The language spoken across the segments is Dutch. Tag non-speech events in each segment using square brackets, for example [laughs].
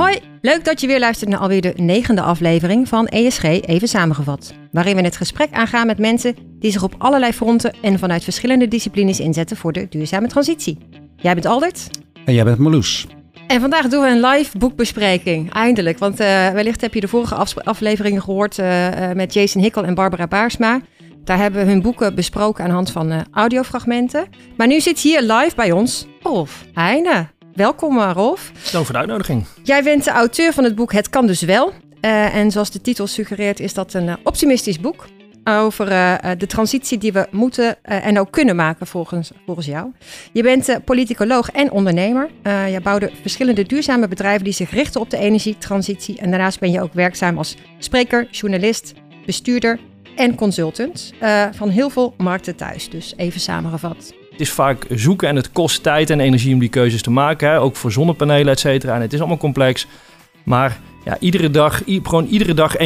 Hoi, leuk dat je weer luistert naar alweer de negende aflevering van ESG Even Samengevat. Waarin we het gesprek aangaan met mensen die zich op allerlei fronten en vanuit verschillende disciplines inzetten voor de duurzame transitie. Jij bent Aldert. En jij bent Marloes. En vandaag doen we een live boekbespreking, eindelijk. Want uh, wellicht heb je de vorige afleveringen gehoord uh, uh, met Jason Hickel en Barbara Baarsma. Daar hebben we hun boeken besproken aan de hand van audiofragmenten. Maar nu zit hier live bij ons Rolf Heijnen. Welkom Rolf. Dank voor de uitnodiging. Jij bent de auteur van het boek Het kan dus wel. en zoals de titel suggereert is dat een optimistisch boek over uh, de transitie die we moeten uh, en ook kunnen maken volgens, volgens jou. Je bent uh, politicoloog en ondernemer. je bouwde verschillende duurzame bedrijven die zich richten op de energietransitie. En daarnaast ben je ook werkzaam als spreker, journalist, bestuurder en consultant van heel veel markten thuis. Dus even samengevat. Het is vaak zoeken en het kost tijd en energie om die keuzes te maken. Hè? Ook voor zonnepanelen, et cetera. En het is allemaal complex. Maar ja, iedere dag, gewoon iedere dag 1%.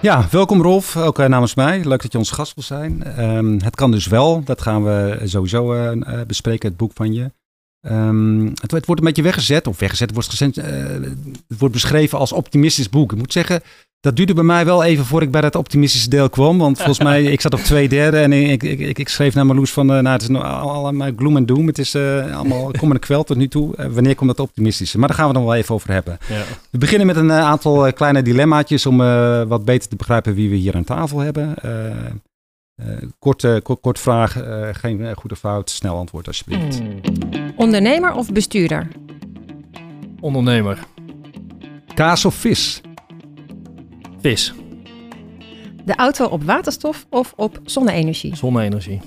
Ja, welkom Rolf, ook uh, namens mij. Leuk dat je ons gast wil zijn. Um, het kan dus wel, dat gaan we sowieso uh, uh, bespreken, het boek van je. Um, het, wordt een beetje weggezet, of weggezet, wordt, gezend, het wordt beschreven als optimistisch boek. Ik moet zeggen, dat duurde bij mij wel even voor ik bij dat optimistische deel kwam. Want volgens mij, [laughs] ik zat op twee derde en ik, ik, ik, ik schreef naar Marloes van, uh, nou het is allemaal gloom en doom. Het is uh, allemaal [laughs] kom en kwel tot nu toe. Uh, wanneer komt dat optimistische? Maar daar gaan we dan wel even over hebben. Ja. We beginnen met een aantal kleine dilemmaatjes om wat beter te begrijpen wie we hier aan tafel hebben. kort, kort, kort vraag, geen goede fout, snel antwoord alsjeblieft. Hmm. Ondernemer of bestuurder? Ondernemer. Kaas of vis? Vis. De auto op waterstof of op zonne-energie? Zonne-energie.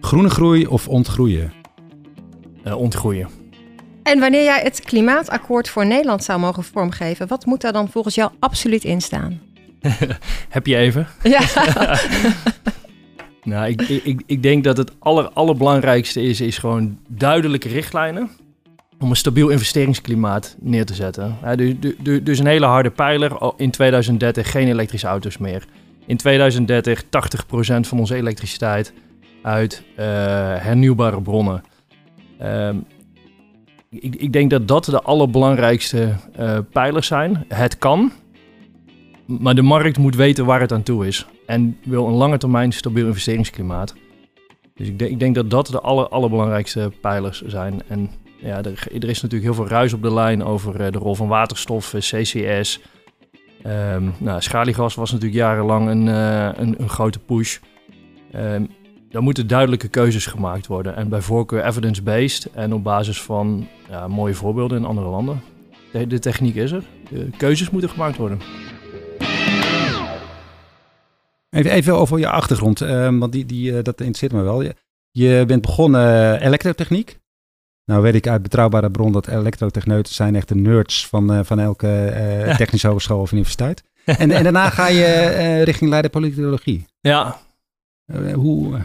Groene groei of ontgroeien? Uh, ontgroeien. En wanneer jij het klimaatakkoord voor Nederland zou mogen vormgeven, wat moet daar dan volgens jou absoluut in staan? [laughs] Heb je even? Ja. [laughs] nou, ik, ik, ik denk dat het aller, allerbelangrijkste is, is gewoon duidelijke richtlijnen om een stabiel investeringsklimaat neer te zetten. Dus, dus een hele harde pijler. In 2030 geen elektrische auto's meer. In 2030 80% van onze elektriciteit uit uh, hernieuwbare bronnen. Uh, ik, ik, denk dat dat de allerbelangrijkste uh, pijlers zijn. Het kan, maar de markt moet weten waar het aan toe is. En wil een lange termijn stabiel investeringsklimaat. Dus ik, ik denk dat dat de aller, allerbelangrijkste pijlers zijn. En ja, er, er, is natuurlijk heel veel ruis op de lijn over uh, de rol van waterstof, CCS. Um, nou, schaliegas was natuurlijk jarenlang een, uh, een, een, grote push. Um, moeten duidelijke keuzes gemaakt worden. En bij voorkeur evidence-based en op basis van mooie voorbeelden in andere landen. De, de, techniek is er. De keuzes moeten gemaakt worden. Even, even over je achtergrond, uh, want die, die, dat interesseert me wel. Je, je bent begonnen elektrotechniek. Nou weet ik uit betrouwbare bron dat elektrotechneuten zijn echt de nerds van, uh, van elke uh, technische hogeschool of universiteit. [laughs] En, en daarna ga je uh, richting leiden politicologie. Ja. hoe, dat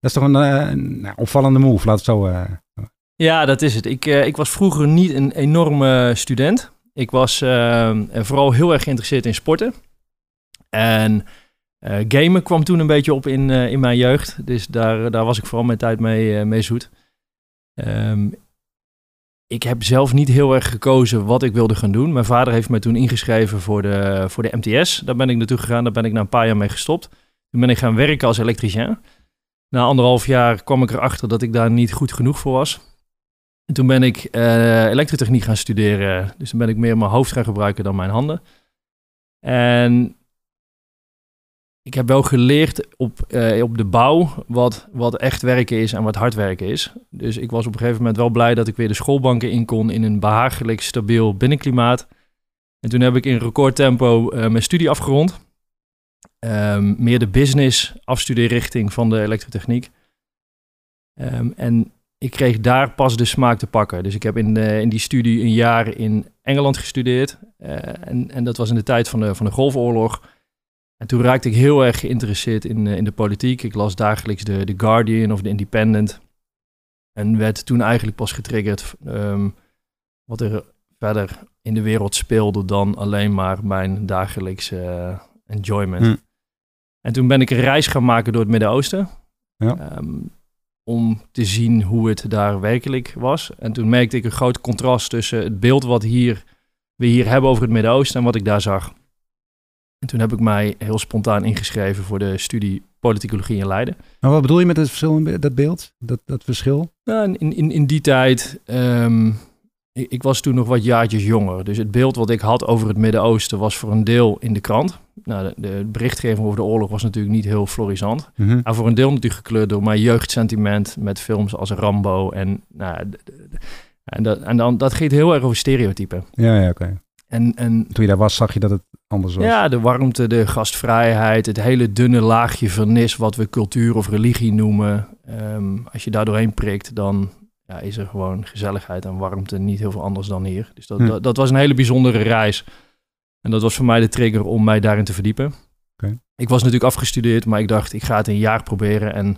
is toch een nou, opvallende move, laat het zo... Ja, dat is het. Ik, ik was vroeger niet een enorme student. Ik was vooral heel erg geïnteresseerd in sporten. En gamen kwam toen een beetje op in, in mijn jeugd. Dus daar, daar was ik vooral mijn tijd mee, mee zoet. Um, ik heb zelf niet heel erg gekozen wat ik wilde gaan doen. Mijn vader heeft me toen ingeschreven voor de, voor de MTS. Daar ben ik naartoe gegaan. Daar ben ik na een paar jaar mee gestopt. Toen ben ik gaan werken als elektricien. Na anderhalf jaar kwam ik erachter dat ik daar niet goed genoeg voor was. En toen ben ik uh, elektrotechniek gaan studeren. Dus dan ben ik meer mijn hoofd gaan gebruiken dan mijn handen. En ik heb wel geleerd op, uh, op de bouw wat, wat echt werken is en wat hard werken is. Dus ik was op een gegeven moment wel blij dat ik weer de schoolbanken in kon in een behagelijk, stabiel binnenklimaat. En toen heb ik in recordtempo uh, mijn studie afgerond. Um, meer de business afstudeerrichting van de elektrotechniek. Um, en ik kreeg daar pas de smaak te pakken. Dus ik heb in, de, in die studie een jaar in Engeland gestudeerd. Uh, en, en dat was in de tijd van de, van de Golfoorlog. En toen raakte ik heel erg geïnteresseerd in, uh, in de politiek. Ik las dagelijks de, The Guardian of The Independent. En werd toen eigenlijk pas getriggerd um, wat er verder in de wereld speelde dan alleen maar mijn dagelijkse uh, enjoyment. Hm. En toen ben ik een reis gaan maken door het Midden-Oosten. Ja. Um, om te zien hoe het daar werkelijk was. En toen merkte ik een groot contrast tussen het beeld wat hier, we hier hebben over het Midden-Oosten en wat ik daar zag. En toen heb ik mij heel spontaan ingeschreven voor de studie politicologie in Leiden. Maar wat bedoel je met het verschil in dat beeld, dat, dat verschil? Nou, in, in, in die tijd, um, ik, ik, was toen nog wat jaartjes jonger. Dus het beeld wat ik had over het Midden-Oosten was voor een deel in de krant. Nou, de, de, berichtgeving over de oorlog was natuurlijk niet heel florissant. Mm -hmm. Maar voor een deel natuurlijk gekleurd door mijn jeugdsentiment met films als Rambo. En, nou, en, dat, en dan, dat ging heel erg over stereotypen. Ja, ja, oké. En, en, Toen je daar was, zag je dat het anders was? Ja, de warmte, de gastvrijheid, het hele dunne laagje vernis, wat we cultuur of religie noemen. Um, als je daar doorheen prikt, dan ja, is er gewoon gezelligheid en warmte, niet heel veel anders dan hier. Dus dat, hm. dat, dat, was een hele bijzondere reis. En dat was voor mij de trigger om mij daarin te verdiepen. Okay. Ik was natuurlijk afgestudeerd, maar ik dacht, ik ga het een jaar proberen. En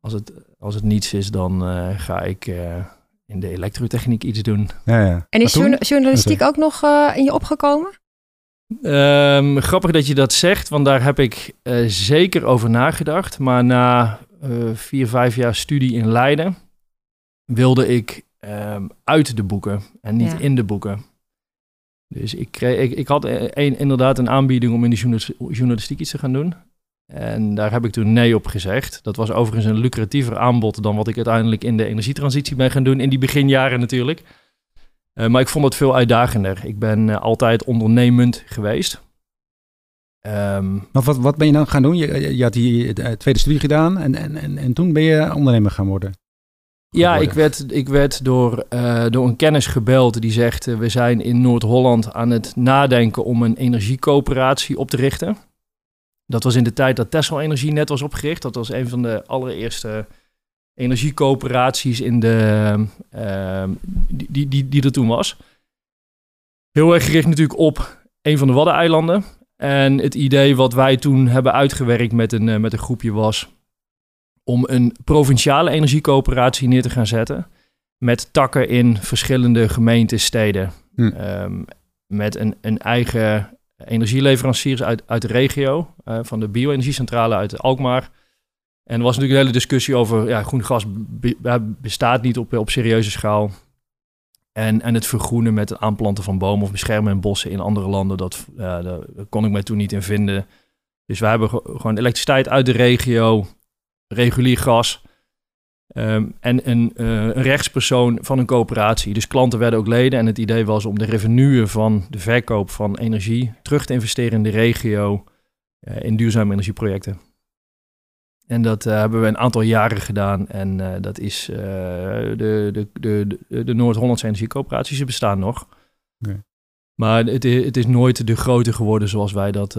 als het, als het niets is, dan uh, ga ik... Uh, in de elektrotechniek iets doen. Ja, ja. En is journalistiek ook nog uh, in je opgekomen? Um, grappig dat je dat zegt, want daar heb ik uh, zeker over nagedacht. Maar na uh, vier, vijf jaar studie in Leiden wilde ik um, uit de boeken en niet ja. in de boeken. Dus ik, kreeg, ik, ik had een, inderdaad een aanbieding om in de journalistiek iets te gaan doen. En daar heb ik toen nee op gezegd. Dat was overigens een lucratiever aanbod dan wat ik uiteindelijk in de energietransitie ben gaan doen. In die beginjaren natuurlijk. Uh, maar ik vond het veel uitdagender. Ik ben uh, altijd ondernemend geweest. Um, maar wat, wat ben je dan gaan doen? Je, je had die tweede studie gedaan en, en, en, en toen ben je ondernemer gaan worden. Ja, ik werd, ik werd door, uh, door een kennis gebeld die zegt... we zijn in Noord-Holland aan het nadenken om een energiecoöperatie op te richten. Dat was in de tijd dat Tesla Energie net was opgericht. Dat was een van de allereerste energiecoöperaties in de, uh, die, die, die er toen was. Heel erg gericht natuurlijk op een van de Waddeneilanden. En het idee wat wij toen hebben uitgewerkt met een, uh, met een groepje was om een provinciale energiecoöperatie neer te gaan zetten. Met takken in verschillende gemeenten, steden. Hm. Um, met een, een eigen energieleveranciers uit, uit de regio, uh, van de bio-energiecentrale uit Alkmaar. En er was natuurlijk een hele discussie over, ja, groen gas be, bestaat niet op, op serieuze schaal. En, en het vergroenen met het aanplanten van bomen of beschermen en bossen in andere landen, dat, daar kon ik mij toen niet in vinden. Dus we hebben gewoon elektriciteit uit de regio, regulier gas. Um, en een, uh, een, rechtspersoon van een coöperatie. Dus klanten werden ook leden. En het idee was om de revenuen van de verkoop van energie terug te investeren in de regio uh, in duurzame energieprojecten. En dat uh, hebben we een aantal jaren gedaan. En dat is de, de, de, de, de Noord-Hollandse energiecoöperaties. Ze bestaan nog. Okay. Maar het is, het is nooit de grote geworden zoals wij dat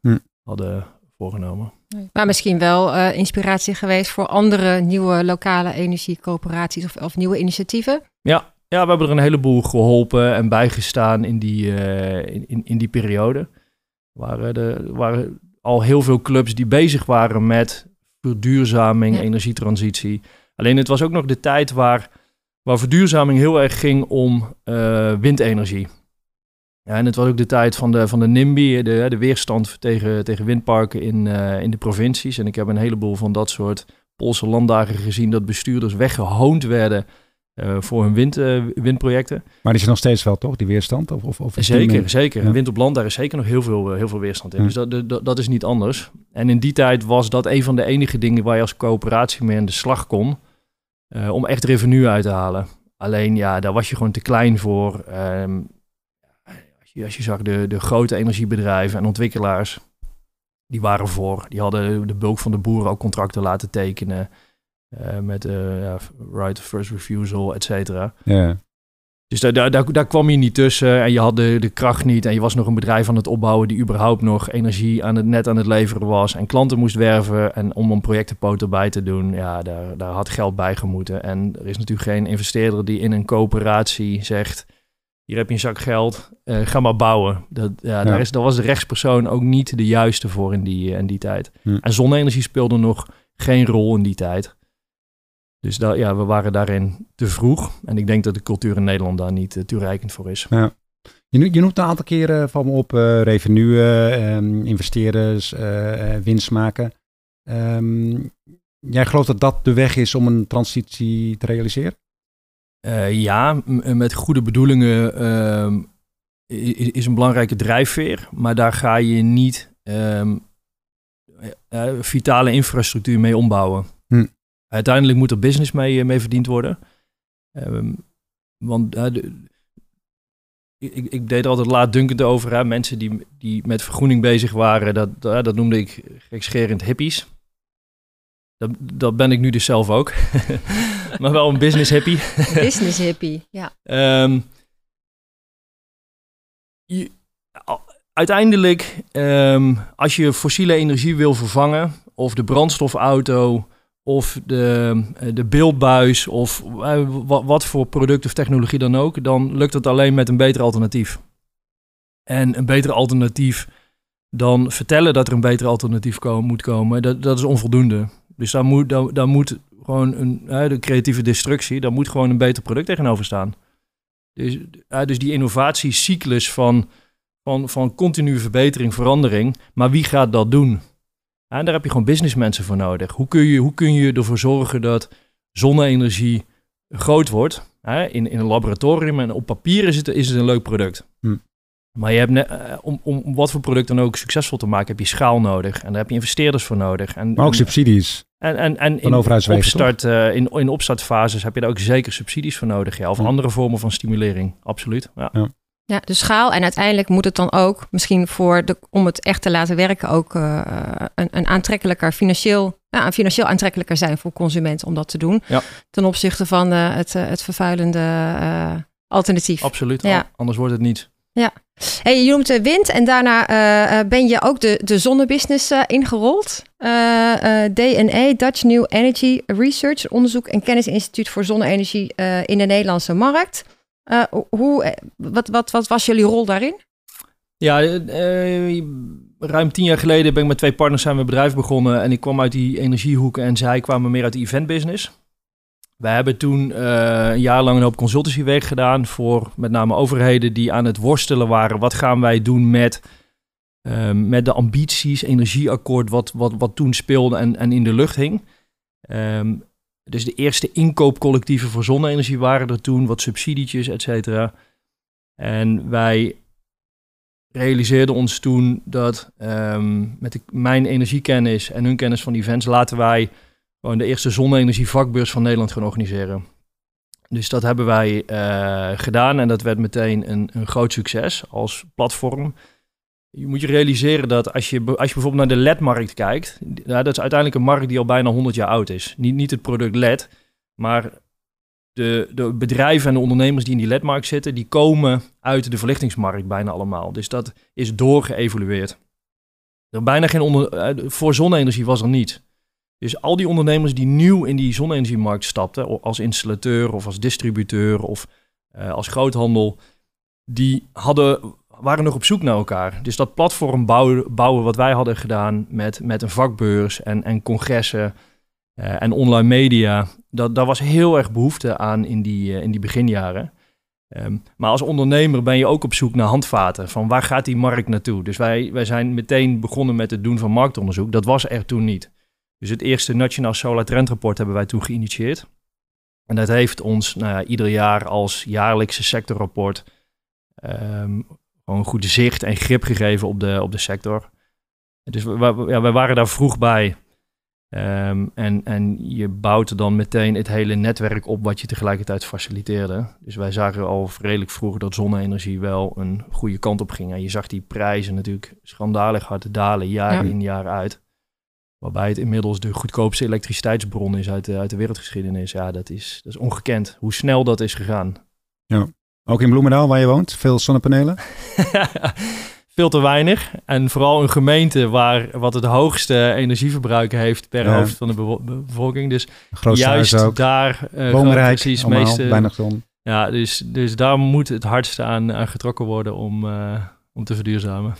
hm. hadden voorgenomen. Maar misschien wel uh, inspiratie geweest voor andere nieuwe lokale energiecoöperaties of, of, nieuwe initiatieven? Ja, ja, we hebben er een heleboel geholpen en bijgestaan in die, uh, in, in die periode. Er waren, er waren al heel veel clubs die bezig waren met verduurzaming, ja. energietransitie. Alleen het was ook nog de tijd waar, waar verduurzaming heel erg ging om uh, windenergie. Ja, en het was ook de tijd van de, van de NIMBY, de, de weerstand tegen, tegen windparken in, uh, in de provincies. En ik heb een heleboel van dat soort Poolse landdagen gezien dat bestuurders weggehoond werden uh, voor hun wind, uh, windprojecten. Maar die is er nog steeds wel, toch, die weerstand? Of, of, of zeker, zeker. Ja. Wind op land, daar is zeker nog heel veel, heel veel weerstand in. Ja. Dus dat, dat, dat, is niet anders. En in die tijd was dat een van de enige dingen waar je als coöperatie mee aan de slag kon, om echt revenue uit te halen. Alleen ja, daar was je gewoon te klein voor. Um, als je zag de, de grote energiebedrijven en ontwikkelaars, die waren voor. Die hadden de bulk van de boeren ook contracten laten tekenen. Uh, met uh, ja, right of first refusal, et cetera. Ja. Dus daar, daar, daar, daar, kwam je niet tussen en je had de, de kracht niet. En je was nog een bedrijf aan het opbouwen die überhaupt nog energie aan het net aan het leveren was. En klanten moest werven. En om een projectenpoot bij te doen, ja, daar, daar had geld bij gemoeten. En er is natuurlijk geen investeerder die in een coöperatie zegt hier heb je een zak geld, uh, ga maar bouwen. Dat, ja, ja. Daar, is, daar was de rechtspersoon ook niet de juiste voor in die, in die tijd. Hm. En zonne-energie speelde nog geen rol in die tijd. Dus dat, ja, we waren daarin te vroeg. En ik denk dat de cultuur in Nederland daar niet uh, toereikend voor is. Ja. Je, je noemt een aantal keren van me op revenue, um, investeerders, winst maken. Um, jij gelooft dat dat de weg is om een transitie te realiseren? Uh, ja, met goede bedoelingen uh, is een belangrijke drijfveer. Maar daar ga je niet um, uh, vitale infrastructuur mee ombouwen. Uiteindelijk moet er business mee, mee verdiend worden. Um, want de, ik, ik, deed er altijd laatdunkend over. Hè? Mensen die, die met vergroening bezig waren, dat, dat noemde ik gekscherend hippies. Dat, dat ben ik nu dus zelf ook. [laughs] maar wel een business hippie. business hippie, ja. Um, je, uiteindelijk, um, als je fossiele energie wil vervangen, of de brandstofauto, of de, de beeldbuis, of uh, wat, voor product of technologie dan ook, dan lukt het alleen met een beter alternatief. En een beter alternatief dan vertellen dat er een beter alternatief moet komen, dat, dat is onvoldoende. Dus daar moet, moet gewoon een uh, de creatieve destructie, daar moet gewoon een beter product tegenover staan. Dus, uh, dus die innovatiecyclus van, van, van continue verbetering, verandering. Maar wie gaat dat doen? En daar heb je gewoon businessmensen voor nodig. Hoe kun je, hoe kun je ervoor zorgen dat zonne-energie groot wordt? Hè? In, in een laboratorium en op papier is het, is het een leuk product. Hm. Maar je hebt ne, uh, om, om wat voor product dan ook succesvol te maken, heb je schaal nodig. En daar heb je investeerders voor nodig. En, maar ook subsidies. En, en, en in, opstart, uh, in, in opstartfases heb je daar ook zeker subsidies voor nodig. Ja, of hm. andere vormen van stimulering. Absoluut. Ja. ja. Ja, de schaal. En uiteindelijk moet het dan ook, misschien voor de, om het echt te laten werken, ook uh, een, een aantrekkelijker financieel, ja, financieel aantrekkelijker zijn voor consumenten om dat te doen. Ja. Ten opzichte van uh, het, het vervuilende alternatief. Absoluut. Ja. Anders wordt het niet. Ja. Hey, je noemt de wind en daarna ben je ook de, de zonnebusiness ingerold. DNE, Dutch New Energy Research, onderzoek en kennisinstituut voor zonne-energie in de Nederlandse markt. Uh, hoe, eh, wat, wat, wat was jullie rol daarin? Ja, uh, ruim tien jaar geleden ben ik met twee partners zijn we bedrijf begonnen. En ik kwam uit die energiehoek en zij kwamen meer uit de event business. We hebben toen een jaar lang een hoop consultancywerk gedaan voor met name overheden die aan het worstelen waren. Wat gaan wij doen met, uh, met de ambities, energieakkoord, wat, wat, wat toen speelde en, en in de lucht hing. Um, dus de eerste inkoopcollectieven voor zonne-energie waren er toen, wat subsidietjes, et cetera. En wij realiseerden ons toen dat um, met mijn energiekennis en hun kennis van events laten wij gewoon de eerste zonne-energie vakbeurs van Nederland gaan organiseren. Dus dat hebben wij uh, gedaan en dat werd meteen een, een groot succes als platform. Je moet je realiseren dat als je, als je bijvoorbeeld naar de LED-markt kijkt, ja, dat is uiteindelijk een markt die al bijna 100 jaar oud is. Niet, niet het product LED, maar de, de bedrijven en de ondernemers die in die LED-markt zitten, die komen uit de verlichtingsmarkt bijna allemaal. Dus dat is doorgeëvolueerd. Er bijna geen onder, eh, voor zonne-energie was er niet. Dus al die ondernemers die nieuw in die zonne-energiemarkt stapten, als installateur of als distributeur of uh, als groothandel, die hadden waren nog op zoek naar elkaar. Dus dat platform bouwen, bouwen wat wij hadden gedaan met, met een vakbeurs en, en congressen uh, en online media, dat, daar was heel erg behoefte aan in die, uh, in die beginjaren. Um, maar als ondernemer ben je ook op zoek naar handvaten. Van waar gaat die markt naartoe? Dus wij, wij zijn meteen begonnen met het doen van marktonderzoek. Dat was er toen niet. Dus het eerste Nationaal Solar Trend Rapport hebben wij toen geïnitieerd. En dat heeft ons nou ja, ieder jaar als jaarlijkse sectorrapport um, gewoon een goede zicht en grip gegeven op de, op de sector. Dus we, ja, wij waren daar vroeg bij. Um, en, en je bouwt dan meteen het hele netwerk op wat je tegelijkertijd faciliteerde. Dus wij zagen al redelijk vroeg dat zonne-energie wel een goede kant op ging. En je zag die prijzen natuurlijk schandalig hard dalen, jaar in jaar uit. Waarbij het inmiddels de goedkoopste elektriciteitsbron is uit de, uit de wereldgeschiedenis. Ja, dat is, dat is ongekend hoe snel dat is gegaan. Ja. Ook in Bloemendaal, waar je woont, veel zonnepanelen? [laughs] veel te weinig. En vooral een gemeente waar wat het hoogste energieverbruik heeft per hoofd van de bevolking. Dus juist daar uh, precies meeste, weinig zon. Ja, dus, dus daar moet het hardste aan, aan getrokken worden om, uh, om te verduurzamen.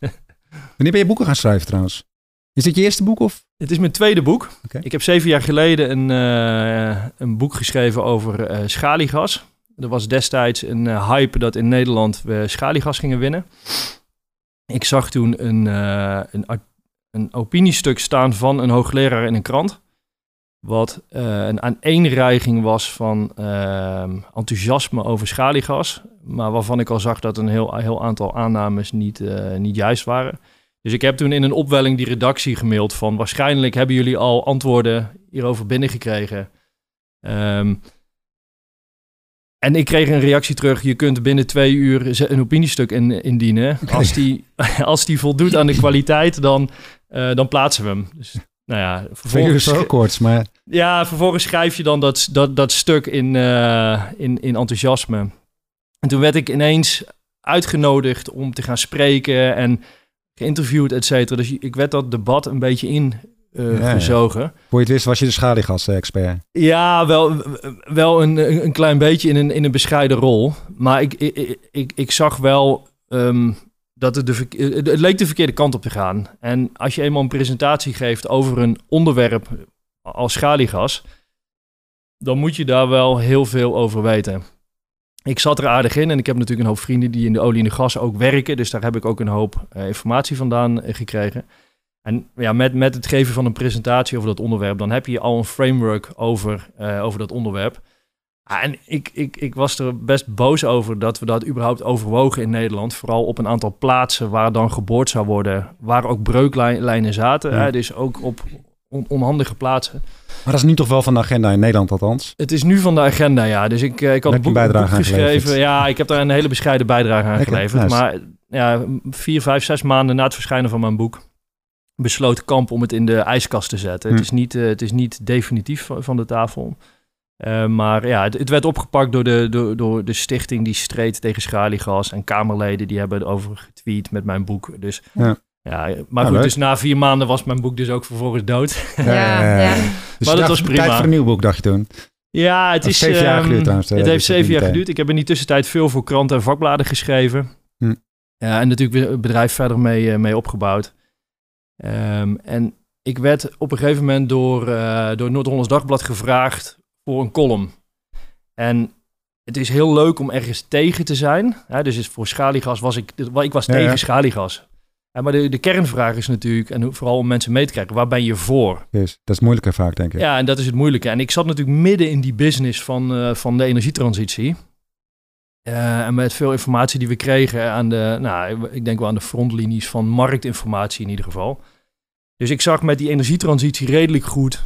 [laughs] Wanneer ben je boeken gaan schrijven trouwens? Is dit je eerste boek? Of? Het is mijn tweede boek. Okay. Ik heb zeven jaar geleden een, uh, een boek geschreven over schaliegas. Er was destijds een uh, hype dat in Nederland we schaliegas gingen winnen. Ik zag toen een, uh, een, een opiniestuk staan van een hoogleraar in een krant. wat uh, een aaneenreiging was van uh, enthousiasme over schaliegas, maar waarvan ik al zag dat een heel, heel aantal aannames niet, niet juist waren. Dus ik heb toen in een opwelling die redactie gemaild van waarschijnlijk hebben jullie al antwoorden hierover binnengekregen. Um, en ik kreeg een reactie terug. Je kunt binnen twee uur een opiniestuk in, indienen. [laughs] Als die, [laughs] als die voldoet aan de kwaliteit, dan, uh, dan plaatsen we hem. Dus, nou ja, vervolgens, kort, maar... Ja, vervolgens schrijf je dan dat, dat, dat stuk in, uh, in, in enthousiasme. En toen werd ik ineens uitgenodigd om te gaan spreken en geïnterviewd, et cetera. Dus ik werd dat debat een beetje in uh, ja, gezogen. Ja. Voor je het wist was je de schaliegas-expert. Ja, wel, wel een, een klein beetje in een, in een bescheiden rol. Maar ik, ik, ik, ik zag wel um, dat het, de, het leek de verkeerde kant op te gaan. En als je eenmaal een presentatie geeft over een onderwerp als schaliegas... dan moet je daar wel heel veel over weten. Ik zat er aardig in en ik heb natuurlijk een hoop vrienden die in de olie en de gas ook werken. Dus daar heb ik ook een hoop uh, informatie vandaan uh, gekregen. En ja, met, met het geven van een presentatie over dat onderwerp, dan heb je al een framework over, uh, over dat onderwerp. Ah, en ik, ik, ik was er best boos over dat we dat überhaupt overwogen in Nederland. Vooral op een aantal plaatsen waar dan geboord zou worden, waar ook breuklijnen zaten. Ja. Hè, dus ook op on, onhandige plaatsen. Maar dat is nu toch wel van de agenda in Nederland althans? Het is nu van de agenda, ja. Dus ik, ik had een boek, boek geschreven. Ja, ik heb daar een hele bescheiden bijdrage aan Lekker, geleverd. Nice. Maar ja, vier, vijf, zes maanden na het verschijnen van mijn boek besloot Kamp om het in de ijskast te zetten. Hm. Het, is niet, uh, het is niet definitief van de tafel. Uh, maar ja, het, het, werd opgepakt door de, door, door de stichting die streed tegen schaliegas. En Kamerleden die hebben over getweet met mijn boek. Dus ja, ja maar goed, dus na vier maanden was mijn boek dus ook vervolgens dood. [laughs] Ja, ja, ja. Dus maar dat was prima. Tijd voor een nieuw boek, dacht je toen? Ja, het is... zeven jaar um, geduurd trouwens. Het heeft zeven jaar geduurd. Ik heb in die tussentijd veel voor kranten en vakbladen geschreven. Hm. Ja, en natuurlijk het bedrijf verder mee, uh, mee opgebouwd. Um, en ik werd op een gegeven moment door, uh, door Noord-Hollands Dagblad gevraagd voor een column. En het is heel leuk om ergens tegen te zijn. Hè? Dus voor schaliegas was ik, ik was tegen ja. schaliegas. Ja, maar de, de kernvraag is natuurlijk, en vooral om mensen mee te krijgen, waar ben je voor? Yes, dat is moeilijker vaak, denk ik. Ja, en dat is het moeilijke. En ik zat natuurlijk midden in die business van, uh, van de energietransitie. Uh, en met veel informatie die we kregen aan de, nou, ik denk wel aan de frontlinies van marktinformatie in ieder geval. Dus ik zag met die energietransitie redelijk goed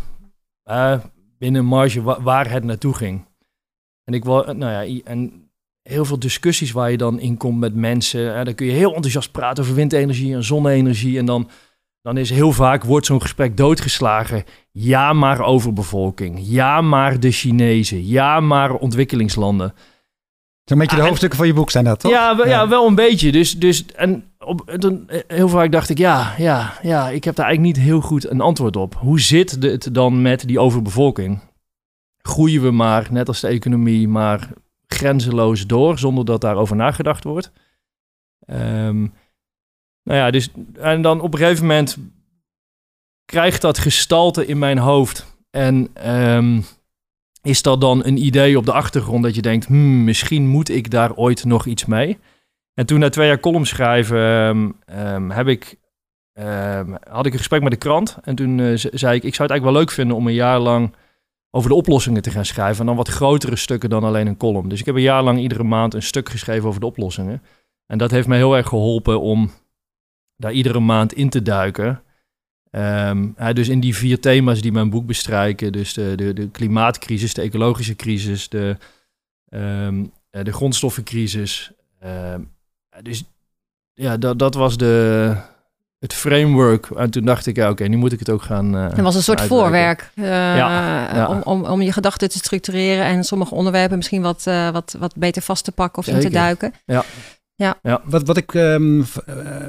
uh, binnen marge wa waar het naartoe ging. En ik wil, nou ja, en heel veel discussies waar je dan in komt met mensen. Dan kun je heel enthousiast praten over windenergie en zonne-energie. En dan, dan is heel vaak, wordt zo'n gesprek doodgeslagen. Ja, maar overbevolking. Ja, maar de Chinezen. Ja, maar ontwikkelingslanden. Zo'n beetje de ah, hoofdstukken van je boek zijn dat, toch? Ja, ja. ja wel een beetje. Dus, dus en op, dan, heel vaak dacht ik, ja, ja, ja, ik heb daar eigenlijk niet heel goed een antwoord op. Hoe zit het dan met die overbevolking? Groeien we maar, net als de economie, maar grenzeloos door, zonder dat daarover nagedacht wordt? Um, nou ja, dus en dan op een gegeven moment krijgt dat gestalte in mijn hoofd. En um, is dat dan een idee op de achtergrond dat je denkt, hmm, misschien moet ik daar ooit nog iets mee? En toen na twee jaar column schrijven um, um, heb ik, um, had ik een gesprek met de krant. En toen uh, zei ik, ik zou het eigenlijk wel leuk vinden om een jaar lang over de oplossingen te gaan schrijven. En dan wat grotere stukken dan alleen een column. Dus ik heb een jaar lang iedere maand een stuk geschreven over de oplossingen. En dat heeft mij heel erg geholpen om daar iedere maand in te duiken. Um, dus in die vier thema's die mijn boek bestrijken, dus de, de, de klimaatcrisis, de ecologische crisis, de, um, de grondstoffencrisis. Um, dus ja, dat, dat was de, het framework. En toen dacht ik, ja, oké, nu moet ik het ook gaan. Uh, het was een soort uitwerken. voorwerk uh, ja, ja. Om, om, om je gedachten te structureren en sommige onderwerpen misschien wat, uh, wat, wat beter vast te pakken of Zeker. in te duiken. Ja. Ja. ja. Wat, wat ik um,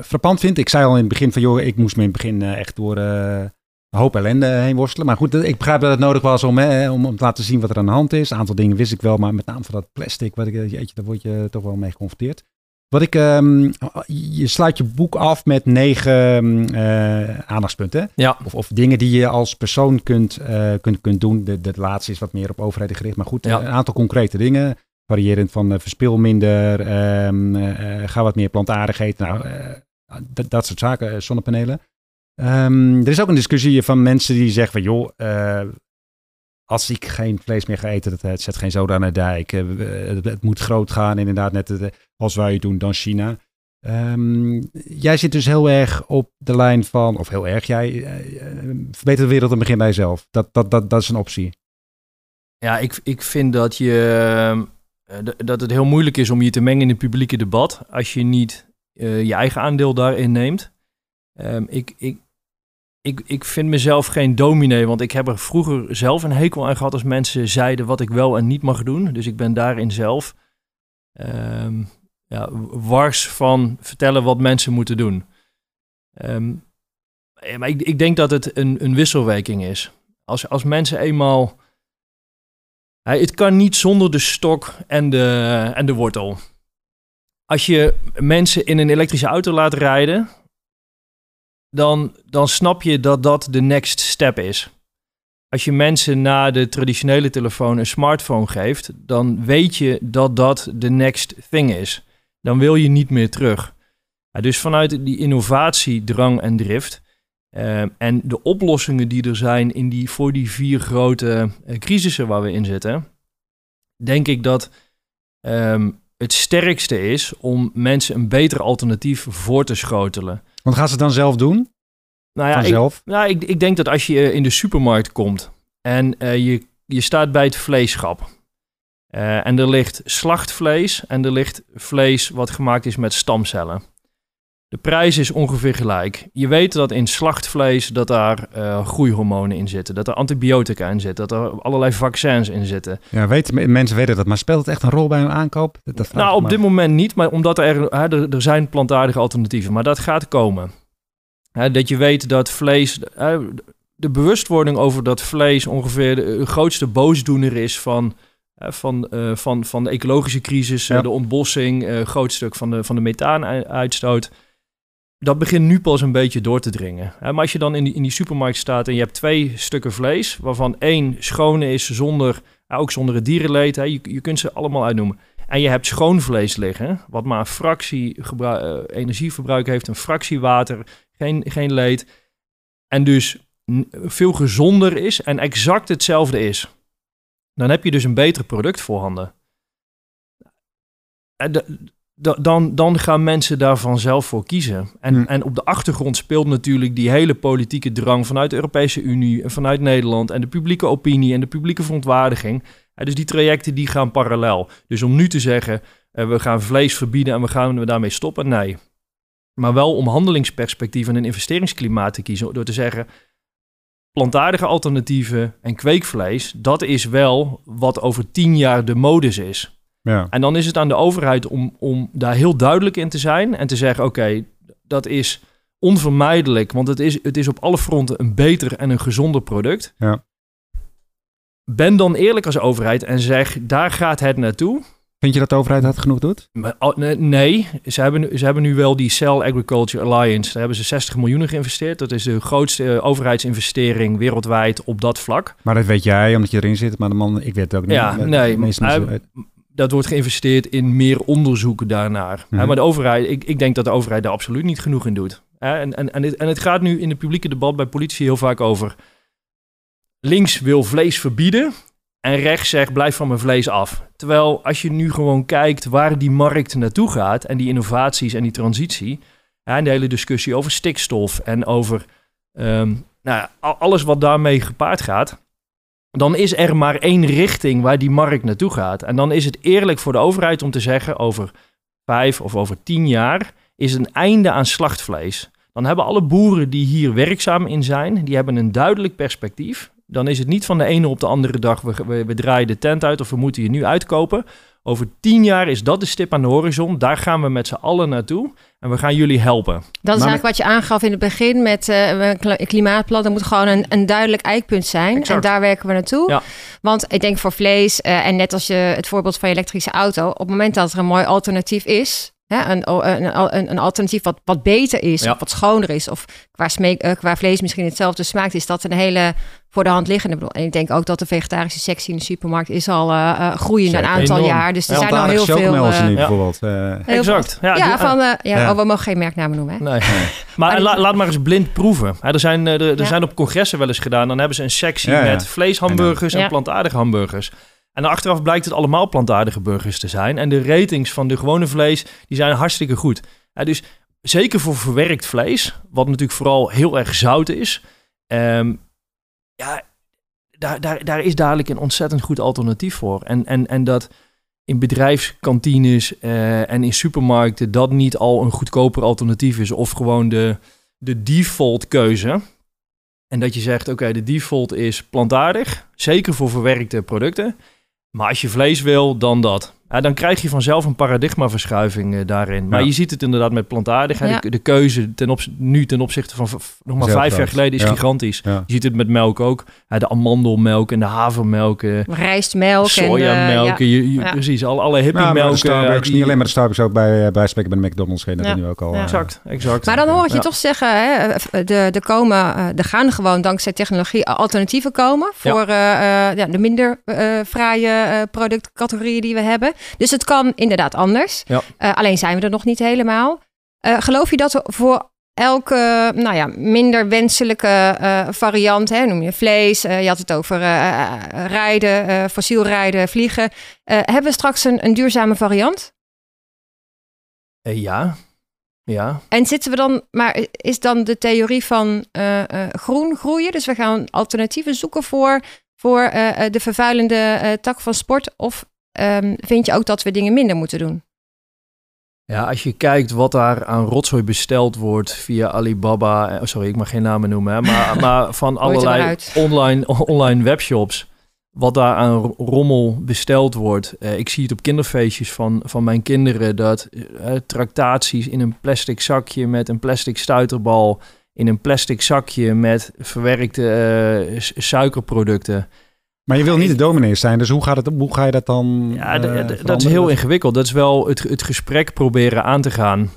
frappant vind, ik zei al in het begin van, joh, ik moest me in het begin echt door een hoop ellende heen worstelen. Maar goed, ik begrijp dat het nodig was om, hè, om, om te laten zien wat er aan de hand is. Een aantal dingen wist ik wel, maar met name van dat plastic, wat ik, jeetje, daar word je toch wel mee geconfronteerd. Wat ik, um, je sluit je boek af met negen uh, aandachtspunten. Ja. Of, of, dingen die je als persoon kunt, uh, kunt, kunt doen. De, de laatste is wat meer op overheden gericht. Maar goed, ja. een aantal concrete dingen. Variërend van uh, verspil minder, um, ga wat meer plantaardig eten. Nou, dat, dat soort zaken, zonnepanelen. Um, er is ook een discussie van mensen die zeggen van joh, als ik geen vlees meer ga eten, dat, het zet geen zoden aan de dijk. eh, het, het moet groot gaan, inderdaad, net eh, als wij doen dan China. Ehm, jij zit dus heel erg op de lijn van, of heel erg, jij verbeter de wereld en begin bij jezelf. Dat, dat, dat, dat is een optie. Ja, ik, ik vind dat, je, dat het heel moeilijk is om je te mengen in het publieke debat als je niet uh, je eigen aandeel daarin neemt. Um, ik, ik, ik, ik vind mezelf geen dominee, want ik heb er vroeger zelf een hekel aan gehad als mensen zeiden wat ik wel en niet mag doen. Dus ik ben daarin zelf um, ja, wars van vertellen wat mensen moeten doen. Um, maar ik, ik denk dat het een, een wisselwerking is. Als, als mensen eenmaal. Het kan niet zonder de stok en de, en de wortel. Als je mensen in een elektrische auto laat rijden, dan, dan snap je dat dat de next step is. Als je mensen na de traditionele telefoon een smartphone geeft, dan weet je dat dat de next thing is. Dan wil je niet meer terug. Dus vanuit die innovatie, drang en drift. Uh, en de oplossingen die er zijn in die, voor die vier grote uh, crisissen waar we in zitten, denk ik dat um, het sterkste is om mensen een beter alternatief voor te schotelen. Want gaan ze het dan zelf doen? Nou ja, ik, nou, ik, ik denk dat als je in de supermarkt komt en uh, je, je staat bij het vleesschap. Uh, en er ligt slachtvlees en er ligt vlees wat gemaakt is met stamcellen. De prijs is ongeveer gelijk. Je weet dat in slachtvlees dat daar uh, groeihormonen in zitten, dat er antibiotica in zitten, dat er allerlei vaccins in zitten. Ja, weten, mensen weten dat, maar speelt het echt een rol bij een aankoop? Dat nou, op dit moment niet, maar omdat er, er, er zijn plantaardige alternatieven, maar dat gaat komen. Hè, dat je weet dat vlees, de bewustwording over dat vlees ongeveer de grootste boosdoener is van, van, uh, van, van de ecologische crisis, ja. de ontbossing, uh, groot stuk van de, van de methaanuitstoot. Dat begint nu pas een beetje door te dringen. Maar als je dan in die, in die supermarkt staat en je hebt twee stukken vlees, waarvan één schone is zonder, ook zonder het dierenleed, je, je kunt ze allemaal uitnoemen. En je hebt schoon vlees liggen, wat maar een fractie uh, energieverbruik heeft, een fractie water, geen, geen leed. En dus veel gezonder is en exact hetzelfde is. Dan heb je dus een beter product voorhanden. Dan, dan gaan mensen daar vanzelf voor kiezen. En, Hmm. en op de achtergrond speelt natuurlijk die hele politieke drang vanuit de Europese Unie en vanuit Nederland en de publieke opinie en de publieke verontwaardiging. En dus die trajecten die gaan parallel. Dus om nu te zeggen, uh, we gaan vlees verbieden en we gaan we daarmee stoppen, nee. Maar wel om handelingsperspectief en een investeringsklimaat te kiezen door te zeggen, plantaardige alternatieven en kweekvlees, dat is wel wat over tien jaar de modus is. Ja. En dan is het aan de overheid om, om daar heel duidelijk in te zijn en te zeggen: oké, okay, dat is onvermijdelijk, want het is, het is op alle fronten een beter en een gezonder product. Ja. Ben dan eerlijk als overheid en zeg: daar gaat het naartoe. Vind je dat de overheid dat genoeg doet? Oh, nee, ze hebben, ze hebben nu wel die Cell Agriculture Alliance. Daar hebben ze 60 miljoen geïnvesteerd. Dat is de grootste uh, overheidsinvestering wereldwijd op dat vlak. Maar dat weet jij, omdat je erin zit. Maar de man, ik weet het ook niet. Ja, nee. Maar, dat wordt geïnvesteerd in meer onderzoeken daarnaar. Mhm. Mm -hmm. Maar de overheid, ik, ik denk dat de overheid daar absoluut niet genoeg in doet. En, en, en, het, en het gaat nu in het publieke debat bij politie heel vaak over... links wil vlees verbieden en rechts zegt blijf van mijn vlees af. Terwijl als je nu gewoon kijkt waar die markt naartoe gaat... en die innovaties en die transitie... en de hele discussie over stikstof en over um, nou, alles wat daarmee gepaard gaat dan is er maar één richting waar die markt naartoe gaat. En dan is het eerlijk voor de overheid om te zeggen: over vijf of over tien jaar is een einde aan slachtvlees. Dan hebben alle boeren die hier werkzaam in zijn, die hebben een duidelijk perspectief. Dan is het niet van de ene op de andere dag, we, draaien de tent uit of we moeten je nu uitkopen. Over tien jaar is dat de stip aan de horizon. Daar gaan we met z'n allen naartoe. En we gaan jullie helpen. Dat is eigenlijk wat je aangaf in het begin met uh, een klimaatplan. Er moet gewoon een, een duidelijk eikpunt zijn. Exact. En daar werken we naartoe. Ja. Want ik denk voor vlees, uh, en net als je het voorbeeld van je elektrische auto. Op het moment dat er een mooi alternatief is, hè, een, een, een, een alternatief wat, wat beter is, Ja. of wat schoner is, of qua, smeek, eh, qua vlees misschien hetzelfde smaakt, is dat een hele voor de hand liggende. En ik denk ook dat de vegetarische sectie in de supermarkt is al eh eh, groeiende een aantal Enorm. jaar. Dus er Ja, zijn al heel veel. eh, nu ja. bijvoorbeeld. eh, heel Exact. Ja, Ja, van, ja, Ja. Oh, we mogen geen merknamen noemen. Hè? Nee. Maar Maar die- la- laat maar eens blind proeven. Hè, er zijn, er, er Ja. zijn op congressen wel eens gedaan. Dan hebben ze een sectie Ja, ja. met vleeshamburgers en Ja. plantaardige hamburgers. En achteraf blijkt het allemaal plantaardige burgers te zijn. En de ratings van de gewone vlees, die zijn hartstikke goed. Dus zeker voor verwerkt vlees, wat natuurlijk vooral heel erg zout is. ehm, ja, daar, daar, daar is dadelijk een ontzettend goed alternatief voor. En, en, en dat in bedrijfskantines eh, en in supermarkten dat niet al een goedkoper alternatief is. Of gewoon de, de default keuze. En dat je zegt, oké, de default is plantaardig. Zeker voor verwerkte producten. Maar als je vlees wil, dan dat. Ja, dan krijg je vanzelf een paradigmaverschuiving eh, daarin. Maar Ja. je ziet het inderdaad met plantaardig. hè. Ja. De, de keuze ten op, nu ten opzichte van nog maar vijf jaar geleden is Ja. gigantisch. ja. Je ziet het met melk ook. Ja, de amandelmelk en de havermelk. eh, Rijstmelk. en, eh, sojamelk. ja. je, je- Ja. Precies, alle, alle Ja, hippie maar de melk. Starbucks, niet alleen maar de Starbucks, ook bij, eh, bij de McDonald's. Geen dat nu ook al. Ja. Exact, exact. Maar dan hoor ik je toch zeggen, hè, de, de komen, eh, er gaan gewoon dankzij technologie alternatieven komen voor eh, eh, ja, de minder eh fraaie eh, productcategorieën die we hebben. Dus het kan inderdaad anders. Ja. Eh, alleen zijn we er nog niet helemaal. Eh, geloof je dat voor elke nou ja, minder wenselijke eh, variant, hè, noem je vlees, je had het over rijden, fossiel rijden, vliegen. Hebben we straks een, een duurzame variant? Ja, ja. En zitten we dan, maar is dan de theorie van groen groeien? Dus we gaan alternatieven zoeken voor, voor de vervuilende tak van sport? Of ehm, vind je ook dat we dingen minder moeten doen? Ja, als je kijkt wat daar aan rotzooi besteld wordt via Alibaba. eh, Sorry, ik mag geen namen noemen. Hè, maar, [laughs] maar van er allerlei online, [laughs] online webshops. Wat daar aan ro- rommel besteld wordt. Eh, ik zie het op kinderfeestjes van, van mijn kinderen. Dat eh, tractaties in een plastic zakje met een plastic stuiterbal. In een plastic zakje met verwerkte suikerproducten. Maar je wil niet de dominee zijn, dus hoe, gaat het, hoe ga je dat dan Ja, eh, dat is heel ingewikkeld. Dat is wel het, het gesprek proberen aan te gaan.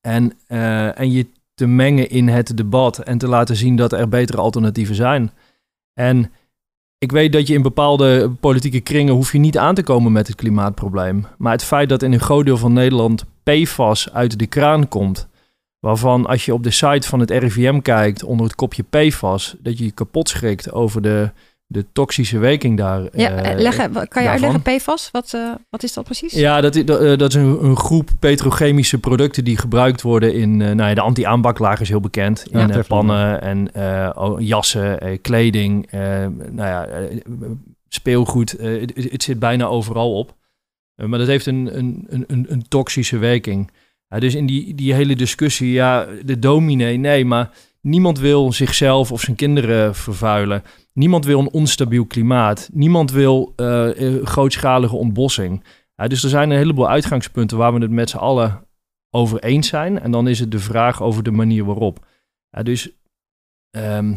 En, eh, en je te mengen in het debat en te laten zien dat er betere alternatieven zijn. En ik weet dat je in bepaalde politieke kringen hoef je niet aan te komen met het klimaatprobleem. Maar het feit dat in een groot deel van Nederland PFAS uit de kraan komt, waarvan als je op de site van het RIVM kijkt onder het kopje PFAS, dat je je kapot schrikt over de, de toxische werking daar. Ja, eh, eh, leggen, kan je daarvan. uitleggen, PFAS? Wat, eh, wat is dat precies? ja, dat, i- dat, dat is een, een groep petrochemische producten die gebruikt worden in... eh, nou ja, de anti-aanbaklaag is heel bekend. Ja, in pannen en jassen, eh, kleding, eh, nou ja, speelgoed. het, het zit bijna overal op. Maar dat heeft een, een, een, een, toxische werking. Dus in die, die hele discussie, ja, de dominee, nee, maar niemand wil zichzelf of zijn kinderen vervuilen. Niemand wil een onstabiel klimaat. Niemand wil eh, eh, grootschalige ontbossing. Ja, dus er zijn een heleboel uitgangspunten waar we het met z'n allen over eens zijn. En dan is het de vraag over de manier waarop. Ja, dus ehm,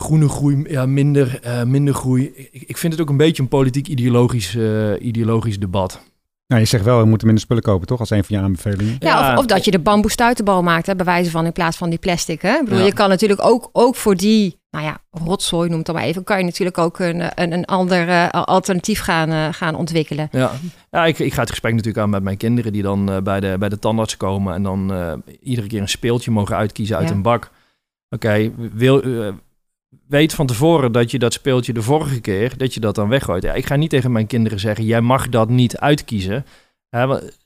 groene groei, ja, minder, eh, minder groei. Ik, ik vind het ook een beetje een politiek-ideologisch eh, ideologisch debat. Nou, je zegt wel, we moeten minder spullen kopen, toch? Als een van je aanbevelingen. Ja. Of, of dat je de bamboe stuiterbal maakt, hè, bij wijze van in plaats van die plastic. Hè? Ik bedoel, Ja. je kan natuurlijk ook, ook voor die, nou ja, rotzooi noem het dan maar even, kan je natuurlijk ook een, een, een ander eh, alternatief gaan, eh, gaan ontwikkelen. Ja, ja ik, ik ga het gesprek natuurlijk aan met mijn kinderen die dan eh, bij, de, bij de tandarts komen en dan iedere keer een speeltje mogen uitkiezen uit Ja. een bak. Oké, wil, weet van tevoren dat je dat speeltje de vorige keer, dat je dat dan weggooit. Ja, ik ga niet tegen mijn kinderen zeggen, jij mag dat niet uitkiezen. Hè, want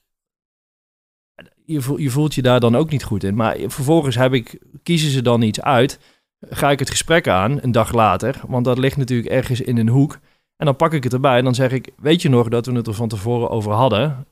voelt, je voelt je daar dan ook niet goed in. Maar vervolgens heb ik, kiezen ze dan iets uit, ga ik het gesprek aan een dag later, want dat ligt natuurlijk ergens in een hoek. En dan pak ik het erbij en dan zeg ik, weet je nog dat we het er van tevoren over hadden?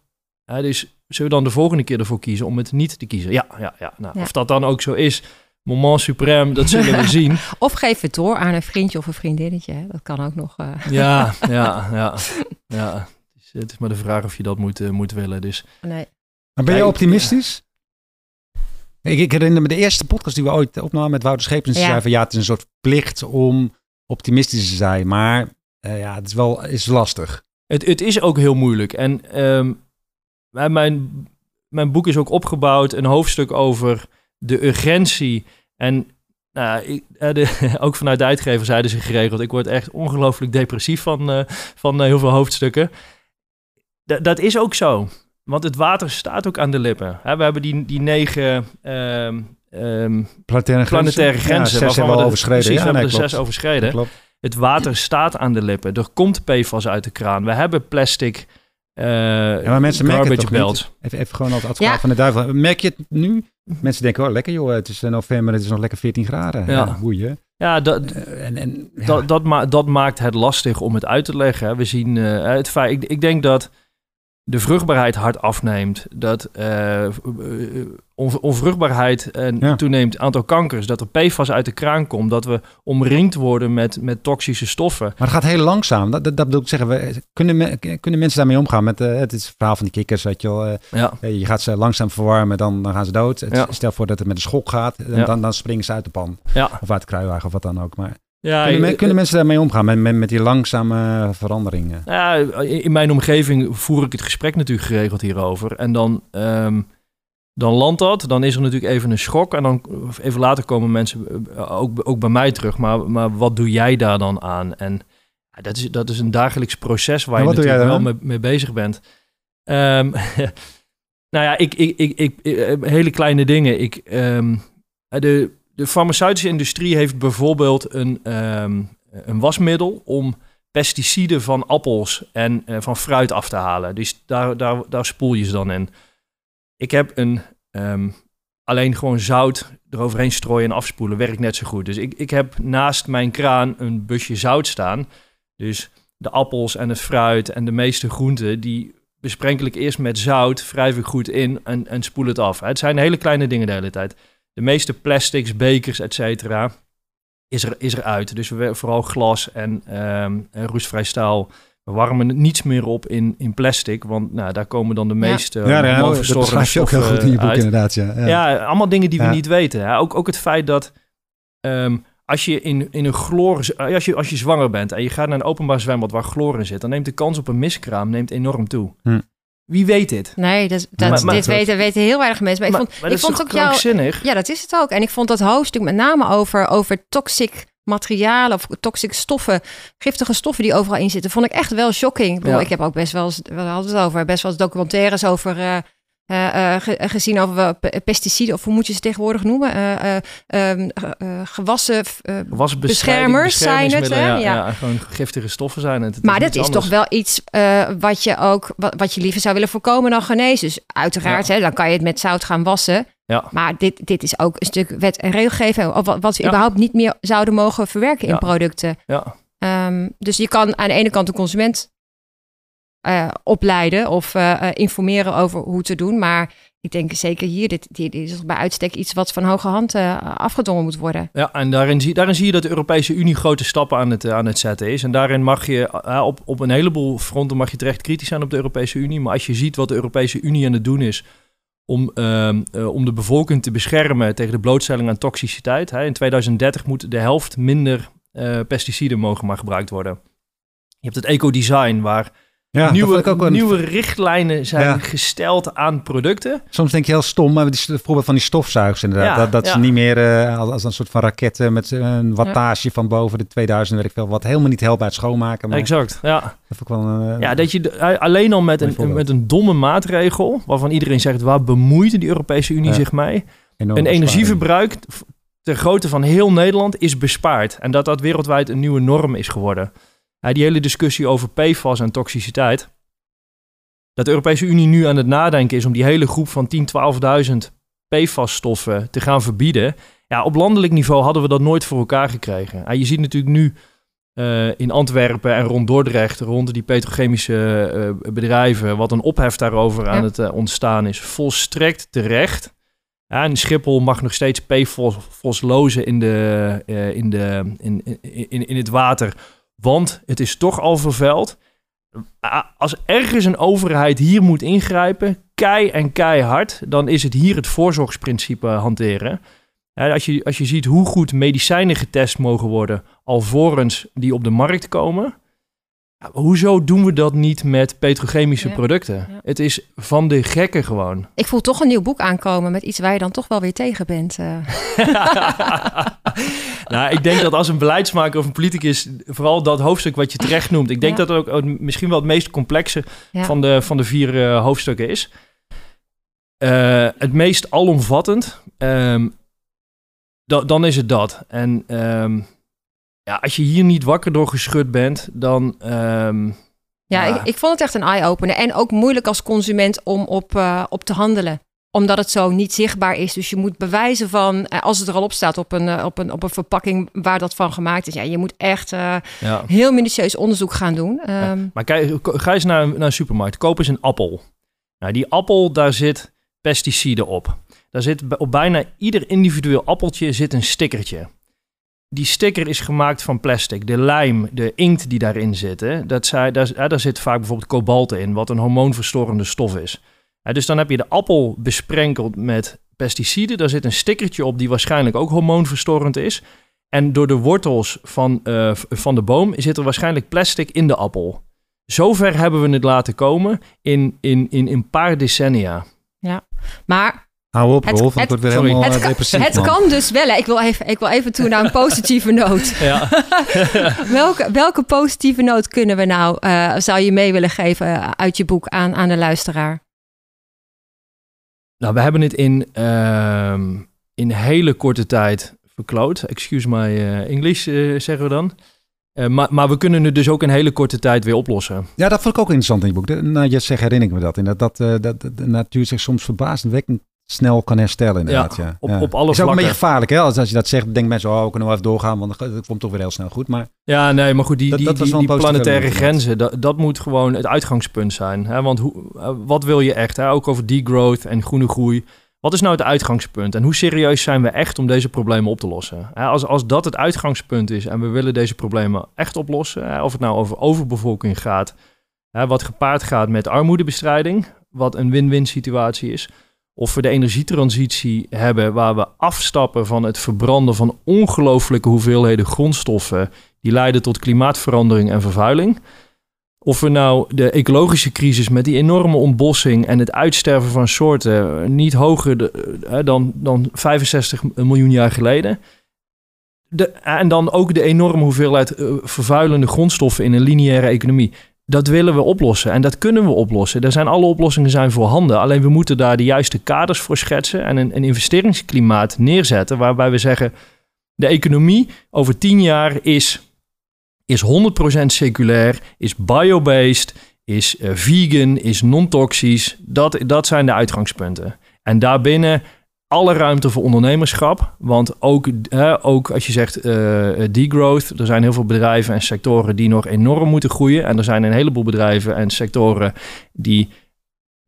Dus zullen we dan de volgende keer ervoor kiezen om het niet te kiezen? Ja, ja, ja. Nou, Ja. Of dat dan ook zo is, moment suprême, dat zullen we [laughs] zien. Of geef het door aan een vriendje of een vriendinnetje. Hè? Dat kan ook nog. eh. [laughs] Ja, ja, ja. [laughs] ja. Het, is, het is maar de vraag of je dat moet, eh, moet willen. Dus Nee. Maar ben je optimistisch? Ik, ik herinner me de eerste podcast die we ooit opnamen met Wouter Schepens. Die Ja. zei van ja, het is een soort plicht om optimistisch te zijn. Maar eh, ja, het is wel is lastig. het, het is ook heel moeilijk. En ehm, mijn, mijn boek is ook opgebouwd, een hoofdstuk over de urgentie. En nou, ik, de, [laughs] ook vanuit de uitgever zeiden ze geregeld, ik word echt ongelooflijk depressief van, van heel veel hoofdstukken. D dat is ook zo. Want het water staat ook aan de lippen. we hebben die, die negen um, um, planetaire, planetaire grenzen. Ja, zes hebben we overschreden. Precies, ja, we hebben zes overschreden. Het water staat aan de lippen. Er komt PFAS uit de kraan. We hebben plastic uh, ja, maar mensen merken het toch niet. Even, even gewoon als advocaat van de duivel. Merk je het nu? Mensen denken, oh lekker joh, het is november, het is nog lekker 14 graden. Ja, ja boeien. Ja, dat, uh, en, en, ja. Dat, dat, ma dat, maakt het lastig om het uit te leggen. We zien uh, het feit, ik, ik denk dat de vruchtbaarheid hard afneemt, dat uh, onvruchtbaarheid en ja. toeneemt, aantal kankers, dat er PFAS uit de kraan komt, dat we omringd worden met, met toxische stoffen. Maar het gaat heel langzaam. Dat, dat, dat bedoel ik zeggen. We, kunnen, me, kunnen mensen daarmee omgaan? Met, uh, het is het verhaal van die kikkers, weet je wel. Uh, ja. Je gaat ze langzaam verwarmen, dan, dan gaan ze dood. Het, Stel voor dat het met een schok gaat, dan, dan springen ze uit de pan. Of uit de kruiwagen of wat dan ook. Maar ja, kunnen, kunnen, mensen daarmee omgaan, met, met, met die langzame veranderingen? Ja, in mijn omgeving voer ik het gesprek natuurlijk geregeld hierover. En dan, um, dan landt dat, dan is er natuurlijk even een schok. En dan even later komen mensen eh, ook, ook bij mij terug. Maar, maar wat doe jij daar dan aan? En ja, dat, is, dat is een dagelijks proces waar je natuurlijk wel mee, mee, bezig bent. Um, [laughs] nou ja, ik, ik, ik, ik, eh, hele kleine dingen. Ik, um, de de farmaceutische industrie heeft bijvoorbeeld een, um, een wasmiddel om pesticiden van appels en uh, van fruit af te halen. Dus daar, daar, daar spoel je ze dan in. Ik heb een um, alleen gewoon zout eroverheen strooien en afspoelen werkt net zo goed. Dus ik, ik heb naast mijn kraan een busje zout staan. Dus de appels en het fruit en de meeste groenten, die besprenkel ik eerst met zout, wrijf ik goed in en, en spoel het af. Het zijn hele kleine dingen de hele tijd de meeste plastics, bekers, et cetera, is er, is er uit. Dus we vooral glas en, um, roestvrij staal. We warmen het niets meer op in, in plastic, want nou, daar komen dan de meeste ja. ja, ja, dat beschrijf je ook heel goed in je boek inderdaad. Ja, ja. ja, allemaal dingen die we niet weten. Hè. Ook, ook het feit dat um, als je in, in een chloor, als je, als je zwanger bent en je gaat naar een openbaar zwembad waar chloor in zit, dan neemt de kans op een miskraam neemt enorm toe. Hm. Wie weet dit? Nee, dat, dat, dit weten, weten heel weinig mensen. Maar, ik vond, ik vond ook jouw. Ja, dat is het ook. En ik vond dat hoofdstuk met name over, over toxic materialen of toxic stoffen, giftige stoffen die overal in zitten, vond ik echt wel shocking. Ik, bedoel, ik heb ook best wel eens, we hadden het over, best wel eens documentaires over uh, gezien over pesticiden, of hoe moet je ze tegenwoordig noemen? Uh, gewassen beschermers zijn het. Hè? Ja, ja. gewoon giftige stoffen zijn het. het maar dat is toch wel iets wat je ook, wat, wat, je liever zou willen voorkomen dan genezen. Dus uiteraard, hè, dan kan je het met zout gaan wassen. Ja. Maar dit, dit is ook een stuk wet en regelgeving, of wat, wat we überhaupt niet meer zouden mogen verwerken in producten. Ja. Um, dus je kan aan de ene kant de consument uh, opleiden of uh, informeren over hoe te doen. Maar ik denk zeker hier, dit, dit is bij uitstek iets wat van hoge hand afgedwongen moet worden. Ja, en daarin zie, daarin zie je dat de Europese Unie grote stappen aan het, aan het zetten is. En daarin mag je op, op een heleboel fronten mag je terecht kritisch zijn op de Europese Unie. Maar als je ziet wat de Europese Unie aan het doen is om, om de bevolking te beschermen tegen de blootstelling aan toxiciteit. Hè. In 2030 moet de helft minder pesticiden mogen maar gebruikt worden. Je hebt het ecodesign waar ja, nieuwe, nieuwe richtlijnen zijn gesteld aan producten. Soms denk je heel stom, maar het voorbeeld van die stofzuigers inderdaad. dat dat ze niet meer uh, als een soort van raketten met een wattage van boven de 2000, weet ik veel, wat helemaal niet helpt bij het schoonmaken. Maar exact, ja. Dat wel een, ja, dat je alleen al met een, met een domme maatregel, waarvan iedereen zegt, waar bemoeit de Europese Unie zich mee? een energieverbruik ter grootte van heel Nederland is bespaard. En dat dat wereldwijd een nieuwe norm is geworden die hele discussie over PFAS en toxiciteit. Dat de Europese Unie nu aan het nadenken is om die hele groep van 10, 12.000 PFAS-stoffen te gaan verbieden. Ja, op landelijk niveau hadden we dat nooit voor elkaar gekregen. je ziet natuurlijk nu uh, in Antwerpen en rond Dordrecht, rond die petrochemische uh, bedrijven, wat een ophef daarover aan het uh, ontstaan is. Volstrekt terecht. Ja, en Schiphol mag nog steeds PFAS lozen in, de, in, de, in, in, in het water want het is toch al vervuild. Als ergens een overheid hier moet ingrijpen, kei en keihard, dan is het hier het voorzorgsprincipe hanteren. als, je, als je ziet hoe goed medicijnen getest mogen worden alvorens die op de markt komen. Hoezo doen we dat niet met petrochemische Ja. producten? Ja. Het is van de gekken gewoon. Ik voel toch een nieuw boek aankomen met iets waar je dan toch wel weer tegen bent. eh. [laughs] nou, ik denk dat als een beleidsmaker of een politicus, vooral dat hoofdstuk wat je terecht noemt, ik denk Ja. dat het ook, misschien wel het meest complexe Ja. van, de, van de vier eh, hoofdstukken is. Eh, het meest alomvattend, ehm, da- dan is het dat. En ehm, ja, als je hier niet wakker door geschud bent, dan... ehm, Ja, Ja. Ik, ik vond het echt een eye-opener. En ook moeilijk als consument om op, eh, op te handelen. Omdat het zo niet zichtbaar is. Dus je moet bewijzen van, eh, als het er al op staat op een, eh, op een, op een verpakking waar dat van gemaakt is. Ja, je moet echt ja. heel minutieus onderzoek gaan doen. Ehm, Maar kijk, ga eens naar, naar een supermarkt. Koop eens een appel. Nou, die appel, daar zit pesticiden op. Daar zit op bijna ieder individueel appeltje zit een stickertje. Die sticker is gemaakt van plastic. De lijm, de inkt die daarin zit, hè, dat daar, ja, zit vaak bijvoorbeeld kobalt in, wat een hormoonverstorende stof is. Ja, dus dan heb je de appel besprenkeld met pesticiden. Daar zit een stickertje op die waarschijnlijk ook hormoonverstorend is. En door de wortels van, eh, van de boom zit er waarschijnlijk plastic in de appel. Zover hebben we het laten komen in, in, in een paar decennia. maar Hou op, Het- Rolf, want het- het wordt weer sorry. helemaal het, kan, depressief, het man. kan dus wel. hè. Ik wil even, ik wil even toe naar een [laughs] positieve noot. Ja. [laughs] [laughs] welke, welke positieve noot kunnen we nou, eh, zou je mee willen geven eh, uit je boek aan, aan de luisteraar? nou, we hebben het in, ehm, in hele korte tijd verkloot. Excuse my eh, English, eh, zeggen we dan. Eh, maar, maar we kunnen het dus ook in hele korte tijd weer oplossen. Ja, dat vond ik ook interessant in je boek. De- Nou, je zegt, herinner ik me dat. Inderdaad, dat, eh, dat de natuur zich soms verbazendwekkend snel kan herstellen. Inderdaad, ja, op- ja. op alle is ook een beetje vlakken. gevaarlijk, hè? Als, als je dat zegt, denken mensen, oh, we kunnen wel even doorgaan, want dat komt toch weer heel snel goed. Maar Ja, nee, maar goed, die, Dat- die, dat die, planetaire grenzen, dat, dat moet gewoon het uitgangspunt zijn. Hè? Want hoe, eh, wat wil je echt? Hè? Ook over degrowth en groene groei. Wat is nou het uitgangspunt? En hoe serieus zijn we echt om deze problemen op te lossen? Hè, Als, als dat het uitgangspunt is en we willen deze problemen echt oplossen, of het nou over overbevolking gaat, hè, wat gepaard gaat met armoedebestrijding, wat een win-win situatie is, of we de energietransitie hebben waar we afstappen van het verbranden van ongelooflijke hoeveelheden grondstoffen die leiden tot klimaatverandering en vervuiling. Of we nou de ecologische crisis met die enorme ontbossing en het uitsterven van soorten niet hoger eh, dan, dan 65 miljoen jaar geleden. De, en dan ook de enorme hoeveelheid eh, vervuilende grondstoffen in een lineaire economie. Dat willen we oplossen en dat kunnen we oplossen. Er zijn alle oplossingen zijn voorhanden. Alleen we moeten daar de juiste kaders voor schetsen en een, een investeringsklimaat neerzetten waarbij we zeggen de economie over 10 jaar is is 100% circulair, is biobased, is eh, vegan, is non-toxisch. Dat, dat zijn de uitgangspunten. En daarbinnen alle ruimte voor ondernemerschap. Want ook, hè, ook als je zegt eh, degrowth, er zijn heel veel bedrijven en sectoren die nog enorm moeten groeien. En er zijn een heleboel bedrijven en sectoren die,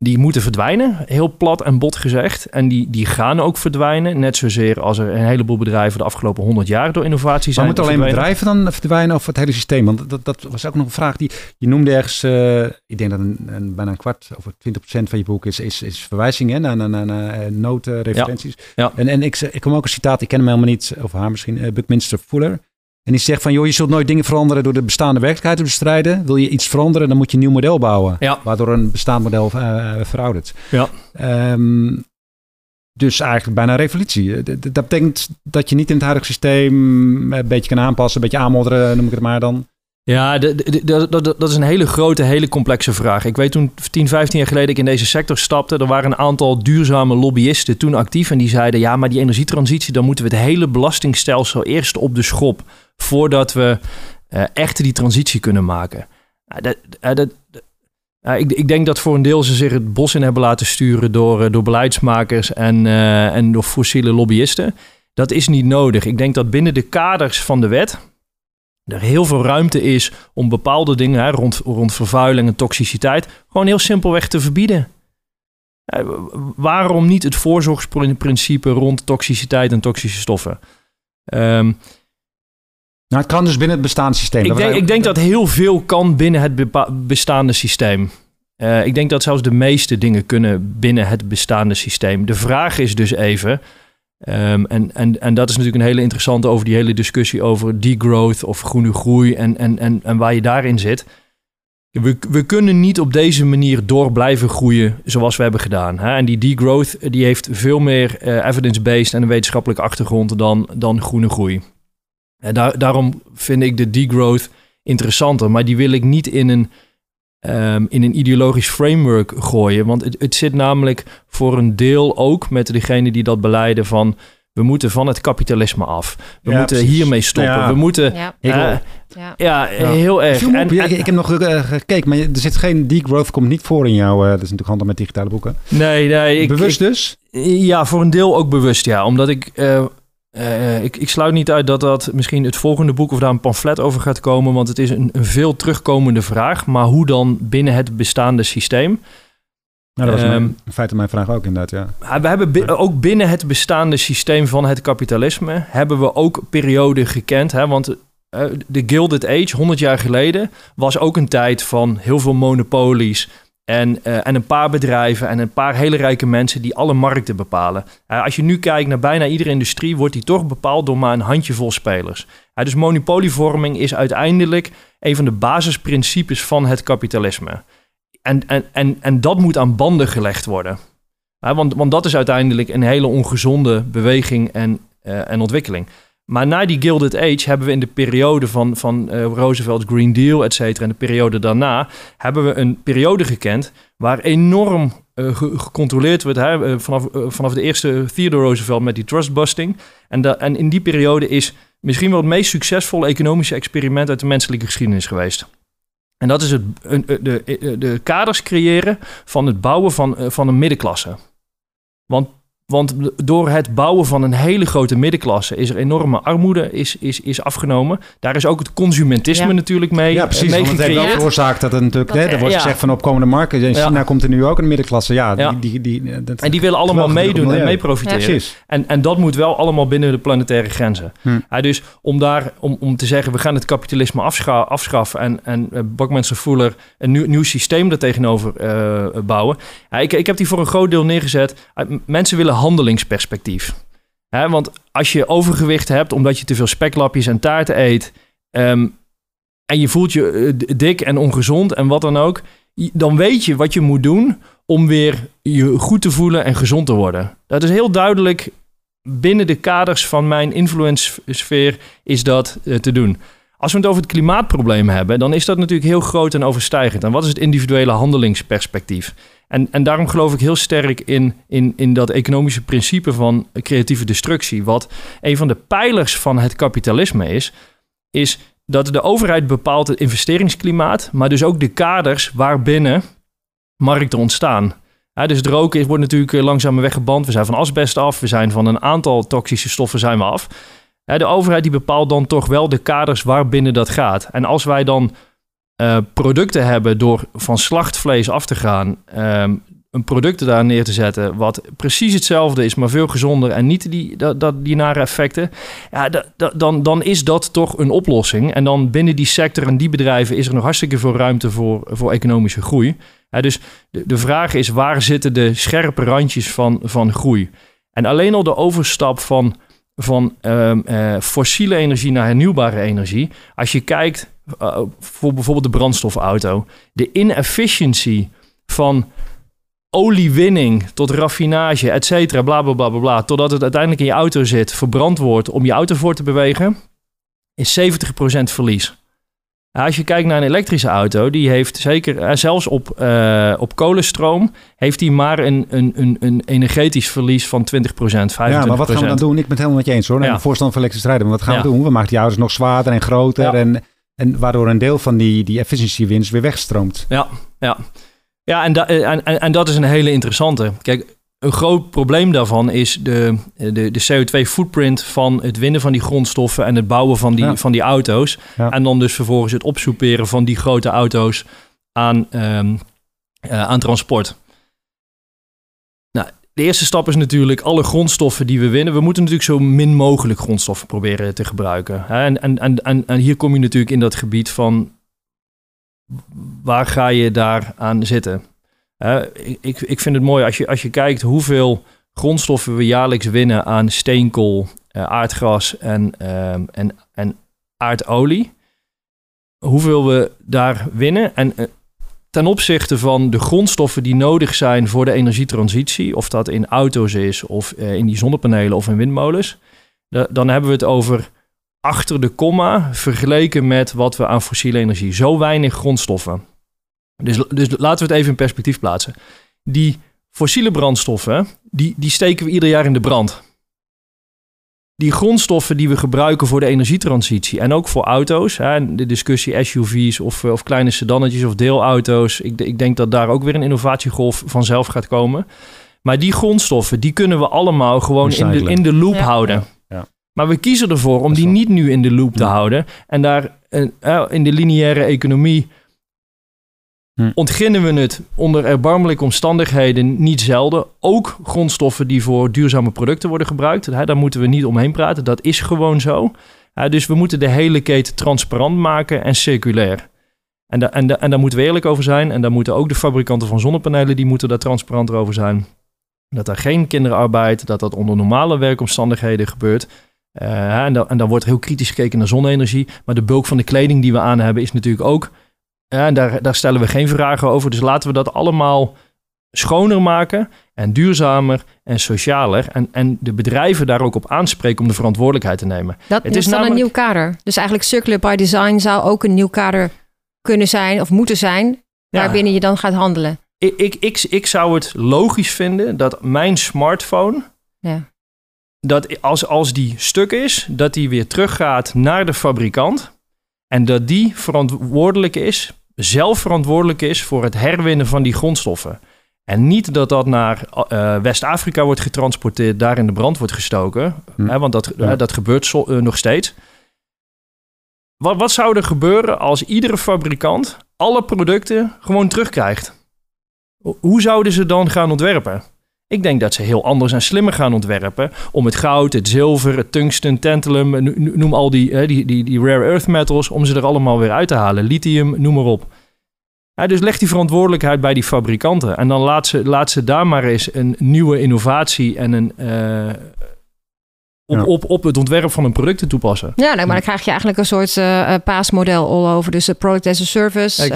die moeten verdwijnen, heel plat en bot gezegd. En die, die gaan ook verdwijnen, net zozeer als er een heleboel bedrijven de afgelopen 100 jaar door innovatie Maar zijn moeten alleen bedrijven dan verdwijnen of het hele systeem? Want dat, dat was ook nog een vraag die je noemde ergens. eh, ik denk dat een, een, bijna een kwart of 20% van je boek is, is, is verwijzing hè, naar, naar, naar, naar noodreferenties. Ja. En, en ik, ik kom ook een citaat, ik ken hem helemaal niet, of haar misschien, eh, Buckminster Fuller. En die zegt van, joh, je zult nooit dingen veranderen door de bestaande werkelijkheid te bestrijden. Wil je iets veranderen, dan moet je een nieuw model bouwen. Ja. Waardoor een bestaand model eh, veroudert. Ja. Ehm, dus eigenlijk bijna een revolutie. Eh, Dat betekent dat je niet in het huidige systeem een beetje kan aanpassen, een beetje aanmodderen, noem ik het maar dan. Ja, dat is een hele grote, hele complexe vraag. Ik weet toen 10, 15 jaar geleden ik in deze sector stapte, er waren een aantal duurzame lobbyisten toen actief en die zeiden, ja, maar die energietransitie, dan moeten we het hele belastingstelsel eerst op de schop voordat we eh, echt die transitie kunnen maken. Ja, dat, ja, dat, ja, ik, ik denk dat voor een deel ze zich het bos in hebben laten sturen door, eh, door beleidsmakers en, eh, en door fossiele lobbyisten. Dat is niet nodig. Ik denk dat binnen de kaders van de wet er heel veel ruimte is om bepaalde dingen hè, rond, rond vervuiling en toxiciteit gewoon heel simpelweg te verbieden. Eh, waarom niet het voorzorgsprincipe rond toxiciteit en toxische stoffen? Ehm, Nou, het kan dus binnen het bestaande systeem. ik, denk, ik denk dat heel veel kan binnen het bestaande systeem. Eh, ik denk dat zelfs de meeste dingen kunnen binnen het bestaande systeem. De vraag is dus even, ehm, en, en, en dat is natuurlijk een hele interessante over die hele discussie over degrowth of groene groei en, en, en, en waar je daarin zit. we, we kunnen niet op deze manier door blijven groeien zoals we hebben gedaan. Hè? En die degrowth die heeft veel meer uh, evidence-based en een wetenschappelijke achtergrond dan, dan groene groei. En daar, daarom vind ik de degrowth interessanter. Maar die wil ik niet in een, um, in een ideologisch framework gooien. Want het, het zit namelijk voor een deel ook met degene die dat beleiden van... We moeten van het kapitalisme af. We Ja, moeten precies. hiermee stoppen. Ja. We moeten... Ja. Eh. Ja. ja, heel erg. En- ik, ik heb nog eh, gekeken, maar er zit geen degrowth, komt niet voor in jouw... eh, dat is natuurlijk handel met digitale boeken. nee, nee. Ik, Bewust dus? Ja, voor een deel ook bewust, ja. Omdat ik, eh, eh, ik, ik sluit niet uit dat dat misschien het volgende boek of daar een pamflet over gaat komen. Want het is een, een veel terugkomende vraag. Maar hoe dan binnen het bestaande systeem? Nou, dat was Ehm, mijn- in feite mijn vraag ook inderdaad, ja. Ah, We hebben bi- ook binnen het bestaande systeem van het kapitalisme... hebben we ook perioden gekend. Hè? Want eh, de Gilded Age, 100 jaar geleden... was ook een tijd van heel veel monopolies... En, eh, en een paar bedrijven en een paar hele rijke mensen die alle markten bepalen. Als je nu kijkt naar bijna iedere industrie, wordt die toch bepaald door maar een handjevol spelers. Dus monopolievorming is uiteindelijk een van de basisprincipes van het kapitalisme. En, en, en, en dat moet aan banden gelegd worden. Want, want dat is uiteindelijk een hele ongezonde beweging en, eh, en ontwikkeling. Maar na die Gilded Age hebben we in de periode van, van eh, Roosevelt Green Deal, et cetera, en de periode daarna, hebben we een periode gekend waar enorm eh, ge- gecontroleerd wordt. Hè? eh, vanaf, vanaf de eerste Theodore Roosevelt met die trustbusting. En, en in die periode is misschien wel het meest succesvolle economische experiment uit de menselijke geschiedenis geweest. En dat is het, de, de, de kaders creëren van het bouwen van, van een middenklasse. Want, want door het bouwen van een hele grote middenklasse is er enorme armoede is, is, is afgenomen. Daar is ook het consumentisme Ja. natuurlijk mee, Ja, precies. mee Want het heeft wel gecreëerd. veroorzaakt dat het natuurlijk... Dat- hè, er wordt ja. gezegd van opkomende markten. In Ja. China komt er nu ook een middenklasse. Ja, Ja. Die, die, die, eh, dat, En die willen allemaal meedoen en mee profiteren. Precies. En, en dat moet wel allemaal binnen de planetaire grenzen. Hm. Ja, dus om, daar, om, om te zeggen, we gaan het kapitalisme afscha- afschaffen en, en uh, Bakmensen Fuller een nieuw, nieuw systeem er tegenover eh, bouwen. Ja, ik, ik heb die voor een groot deel neergezet. Mensen willen handelingsperspectief. Want als je overgewicht hebt omdat je te veel speklapjes en taarten eet... ehm, en je voelt je eh, dik en ongezond en wat dan ook... dan weet je wat je moet doen om weer je goed te voelen en gezond te worden. Dat is heel duidelijk binnen de kaders van mijn influence-sfeer is dat eh, te doen. Als we het over het klimaatprobleem hebben, dan is dat natuurlijk heel groot en overstijgend. En wat is het individuele handelingsperspectief? En, en daarom geloof ik heel sterk in, in, in dat economische principe van creatieve destructie. Wat een van de pijlers van het kapitalisme is, is dat de overheid bepaalt het investeringsklimaat, maar dus ook de kaders waarbinnen markten ontstaan. Dus roken is- wordt natuurlijk eh, langzaam weggeband. We zijn van asbest af. We zijn van een aantal toxische stoffen zijn we af. De overheid die bepaalt dan toch wel de kaders waarbinnen dat gaat. En als wij dan eh, producten hebben door van slachtvlees af te gaan... ehm, een product daar neer te zetten wat precies hetzelfde is, maar veel gezonder en niet die, dat, dat, die nare effecten, ja, da- da- dan, dan is dat toch een oplossing. En dan binnen die sector en die bedrijven is er nog hartstikke veel ruimte voor, voor economische groei. Dus de, de vraag is, waar zitten de scherpe randjes van, van groei? En alleen al de overstap van, van ehm, eh, fossiele energie naar hernieuwbare energie. Als je kijkt eh, voor bijvoorbeeld de brandstofauto. De inefficiency van oliewinning tot raffinage, et cetera, bla, bla, bla, bla, bla, totdat het uiteindelijk in je auto zit, verbrand wordt om je auto voor te bewegen, is 70% verlies. Ja, Als je kijkt naar een elektrische auto, die heeft zeker, eh, zelfs op, eh, op kolenstroom, heeft die maar een, een, een, een energetisch verlies van 20%, 25%. Ja, maar wat gaan we dan doen? Ik ben het helemaal met je eens hoor. Ik ben Ja. voorstander van elektrische rijden. Maar wat gaan we doen? We maken die auto's nog zwaarder en groter. Ja. En, en waardoor een deel van die, die efficiëntiewinst weer wegstroomt. Ja, ja. ja en, da- en, en, en dat is een hele interessante. Kijk, een groot probleem daarvan is de, de, de CO2-footprint van het winnen van die grondstoffen en het bouwen van die, Ja. van die auto's. Ja. En dan dus vervolgens het opsoeperen van die grote auto's aan, ehm, eh, aan transport. De eerste stap is natuurlijk alle grondstoffen die we winnen. We moeten natuurlijk zo min mogelijk grondstoffen proberen te gebruiken. En, en, en, en, hier kom je natuurlijk in dat gebied van waar ga je daar aan zitten? Ik, ik vind het mooi als je, als je kijkt hoeveel grondstoffen we jaarlijks winnen aan steenkool, eh, aardgas en, ehm, en, en aardolie. Hoeveel we daar winnen. En, eh, ten opzichte van de grondstoffen die nodig zijn voor de energietransitie, of dat in auto's is, of eh, in die zonnepanelen of in windmolens, dan hebben we het over achter de komma vergeleken met wat we aan fossiele energie. Zo weinig grondstoffen. Dus, dus laten we het even in perspectief plaatsen. Die fossiele brandstoffen, die, die steken we ieder jaar in de brand. Die grondstoffen die we gebruiken voor de energietransitie en ook voor auto's, hè, de discussie SUV's of, of kleine sedannetjes of deelauto's, ik, ik denk dat daar ook weer een innovatiegolf vanzelf gaat komen. Maar die grondstoffen, die kunnen we allemaal gewoon in de, in de loop houden. Ja. Maar we kiezen ervoor om die niet nu in de loop te houden en daar uh, in de lineaire economie Hm. Ontginnen we het onder erbarmelijke omstandigheden niet zelden. Ook grondstoffen die voor duurzame producten worden gebruikt. Daar moeten we niet omheen praten. Dat is gewoon zo. Dus we moeten de hele keten transparant maken en circulair. En, en, en daar moeten we eerlijk over zijn. En daar moeten ook de fabrikanten van zonnepanelen, die moeten daar transparanter over zijn. Dat er geen kinderarbeid, dat dat onder normale werkomstandigheden gebeurt. Uh, en, da en dan wordt heel kritisch gekeken naar zonne-energie. Maar de bulk van de kleding die we aan hebben is natuurlijk ook ja, en daar, daar stellen we geen vragen over. Dus laten we dat allemaal schoner maken en duurzamer en socialer. En, en de bedrijven daar ook op aanspreken om de verantwoordelijkheid te nemen. Dat het is dan een nieuw kader. Dus eigenlijk Circular by Design zou ook een nieuw kader kunnen zijn of moeten zijn, waarbinnen je dan gaat handelen. Ik, ik, ik, ik zou het logisch vinden dat mijn smartphone, ja. dat als, als die stuk is, dat die weer teruggaat naar de fabrikant. En dat die verantwoordelijk is zelf verantwoordelijk is voor het herwinnen van die grondstoffen. En niet dat dat naar uh, West-Afrika wordt getransporteerd, daar in de brand wordt gestoken. Hm. Hè, want dat, dat gebeurt zo, uh, nog steeds. Wat, wat zou er gebeuren als iedere fabrikant alle producten gewoon terugkrijgt? Hoe zouden ze dan gaan ontwerpen? Ik denk dat ze heel anders en slimmer gaan ontwerpen om het goud, het zilver, het tungsten, tantalum, noem al die, die, die, die rare earth metals, om ze er allemaal weer uit te halen. Lithium, noem maar op. Dus leg die verantwoordelijkheid bij die fabrikanten. En dan laat ze, laat ze daar maar eens een nieuwe innovatie en een, uh, op, op, op het ontwerp van een product te toepassen. Ja, nou, maar dan krijg je eigenlijk een soort uh, paasmodel all over. Dus product as a service.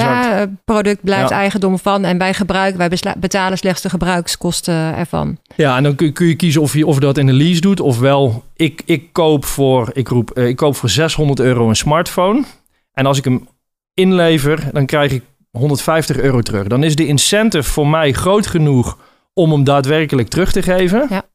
Product blijft eigendom van. En bij gebruik, wij betalen slechts de gebruikskosten ervan. Ja, en dan kun, kun je kiezen of je, of je dat in een lease doet. Ofwel, ik, ik, koop voor, ik, roep, ik koop voor 600 euro een smartphone. En als ik hem inlever, dan krijg ik 150 euro terug. Dan is de incentive voor mij groot genoeg om hem daadwerkelijk terug te geven. Ja.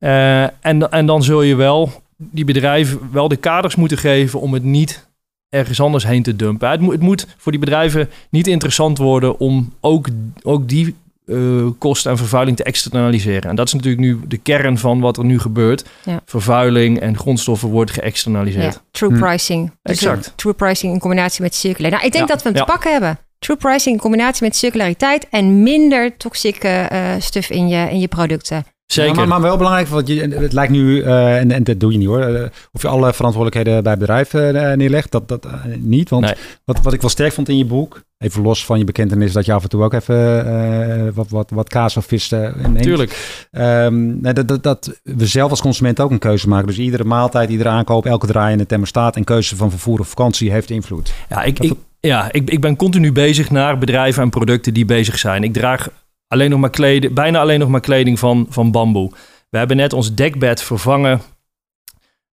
Uh, en, en dan zul je wel die bedrijven wel de kaders moeten geven om het niet ergens anders heen te dumpen. Het, moet, het moet voor die bedrijven niet interessant worden om ook, ook die uh, kosten en vervuiling te externaliseren. En dat is natuurlijk nu de kern van wat er nu gebeurt. Ja. Vervuiling en grondstoffen worden geëxternaliseerd. Ja, true hm. pricing. Dus exact. True pricing in combinatie met circulair. Nou, ik denk dat we hem te pakken hebben. True pricing in combinatie met circulariteit en minder toxische uh, stuf in je, in je producten. Zeker. maar, maar, wel belangrijk, want je, het lijkt nu, uh, en, en, dat doe je niet hoor, uh, of je alle verantwoordelijkheden bij bedrijven uh, neerlegt, dat, dat niet. Want nee. wat, wat ik wel sterk vond in je boek, even los van je bekentenis dat je af en toe ook even wat, wat, wat kaas of vis neemt. Tuurlijk. Um, dat, dat, dat we zelf als consument ook een keuze maken. Dus iedere maaltijd, iedere aankoop, elke draai in de thermostaat en keuze van vervoer of vakantie heeft invloed. Ja, ik, ik, ja ik, ik ben continu bezig naar bedrijven en producten die bezig zijn. Ik draag alleen nog maar kleding, bijna alleen nog maar kleding van, van bamboe. We hebben net ons dekbed vervangen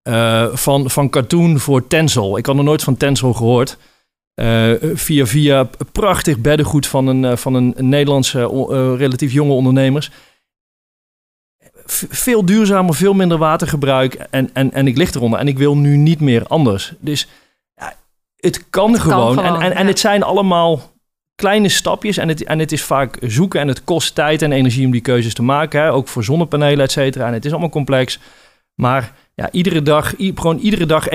uh, van, van katoen voor Tensel. Ik had nog nooit van Tensel gehoord. Uh, via, via prachtig beddengoed van een, uh, van een, Nederlandse relatief jonge ondernemers. veel duurzamer, veel minder watergebruik en, en, en ik lig eronder. En ik wil nu niet meer anders. Dus ja, het kan het gewoon. Kan gewoon en, en, en het zijn allemaal kleine stapjes. En het, en het is vaak zoeken en het kost tijd en energie om die keuzes te maken. Hè? Ook voor zonnepanelen, et cetera. En het is allemaal complex. Maar ja, iedere dag, gewoon iedere dag 1%.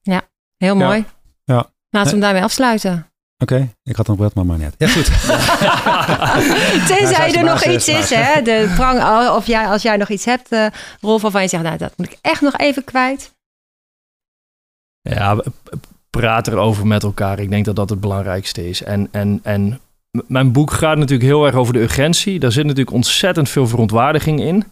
Ja, heel mooi. Ja. ja. Laten we hem daarmee afsluiten. Oké, ik had nog wat, maar maar net. Ja, goed. [laughs] Tenzij er nog iets is, hè? De prang, of jij, als jij nog iets hebt, uh, Rolf, waarvan je zegt, nou, dat moet ik echt nog even kwijt. Ja, praat erover met elkaar. Ik denk dat dat het belangrijkste is. En, en, en mijn boek gaat natuurlijk heel erg over de urgentie. Daar zit natuurlijk ontzettend veel verontwaardiging in.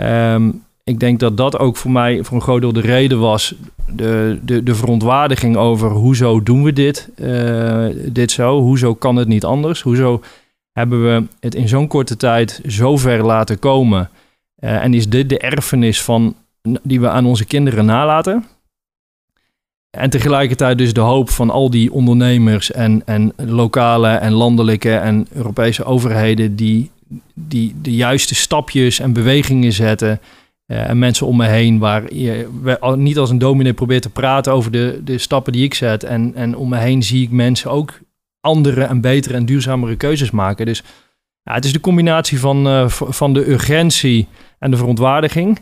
Um, ik denk dat dat ook voor mij voor een groot deel de reden was. De, de, de verontwaardiging over hoezo doen we dit, uh, dit zo? Hoezo kan het niet anders? Hoezo hebben we het in zo'n korte tijd zo ver laten komen? Uh, en is dit de erfenis van, die we aan onze kinderen nalaten? En tegelijkertijd dus de hoop van al die ondernemers en, en lokale en landelijke en Europese overheden die, die de juiste stapjes en bewegingen zetten. Uh, en mensen om me heen waar je niet als een dominee probeert te praten over de, de stappen die ik zet. En, en om me heen zie ik mensen ook andere en betere en duurzamere keuzes maken. Dus ja, het is de combinatie van, uh, van de urgentie en de verontwaardiging.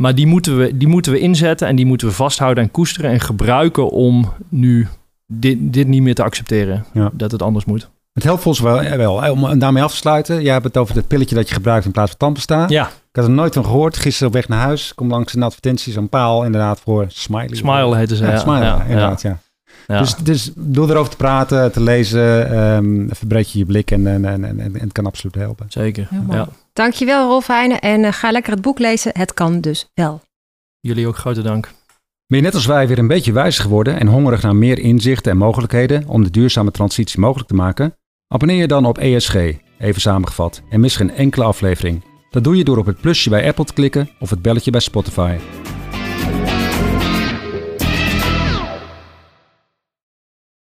Maar die moeten, we, die moeten we inzetten en die moeten we vasthouden en koesteren en gebruiken om nu dit, dit niet meer te accepteren. Ja. Dat het anders moet. Het helpt volgens wel, wel. Om daarmee af te sluiten. Jij hebt het over het pilletje dat je gebruikt in plaats van tandpasta. Ja. Ik had er nooit van gehoord. Gisteren op weg naar huis. Kom langs een advertentie, zo'n paal inderdaad voor Smiley. Smile heette ze. Ja, Smile, ja, inderdaad, ja. ja. Dus, dus door erover te praten, te lezen, um, verbreed je je blik en, en, en, en, het kan absoluut helpen. Zeker, ja. Dankjewel Rolf Heijnen en uh, ga lekker het boek lezen. Het kan dus wel. Jullie ook grote dank. Ben je net als wij weer een beetje wijzer geworden en hongerig naar meer inzichten en mogelijkheden om de duurzame transitie mogelijk te maken? Abonneer je dan op ESG, even samengevat, en mis geen enkele aflevering. Dat doe je door op het plusje bij Apple te klikken of het belletje bij Spotify.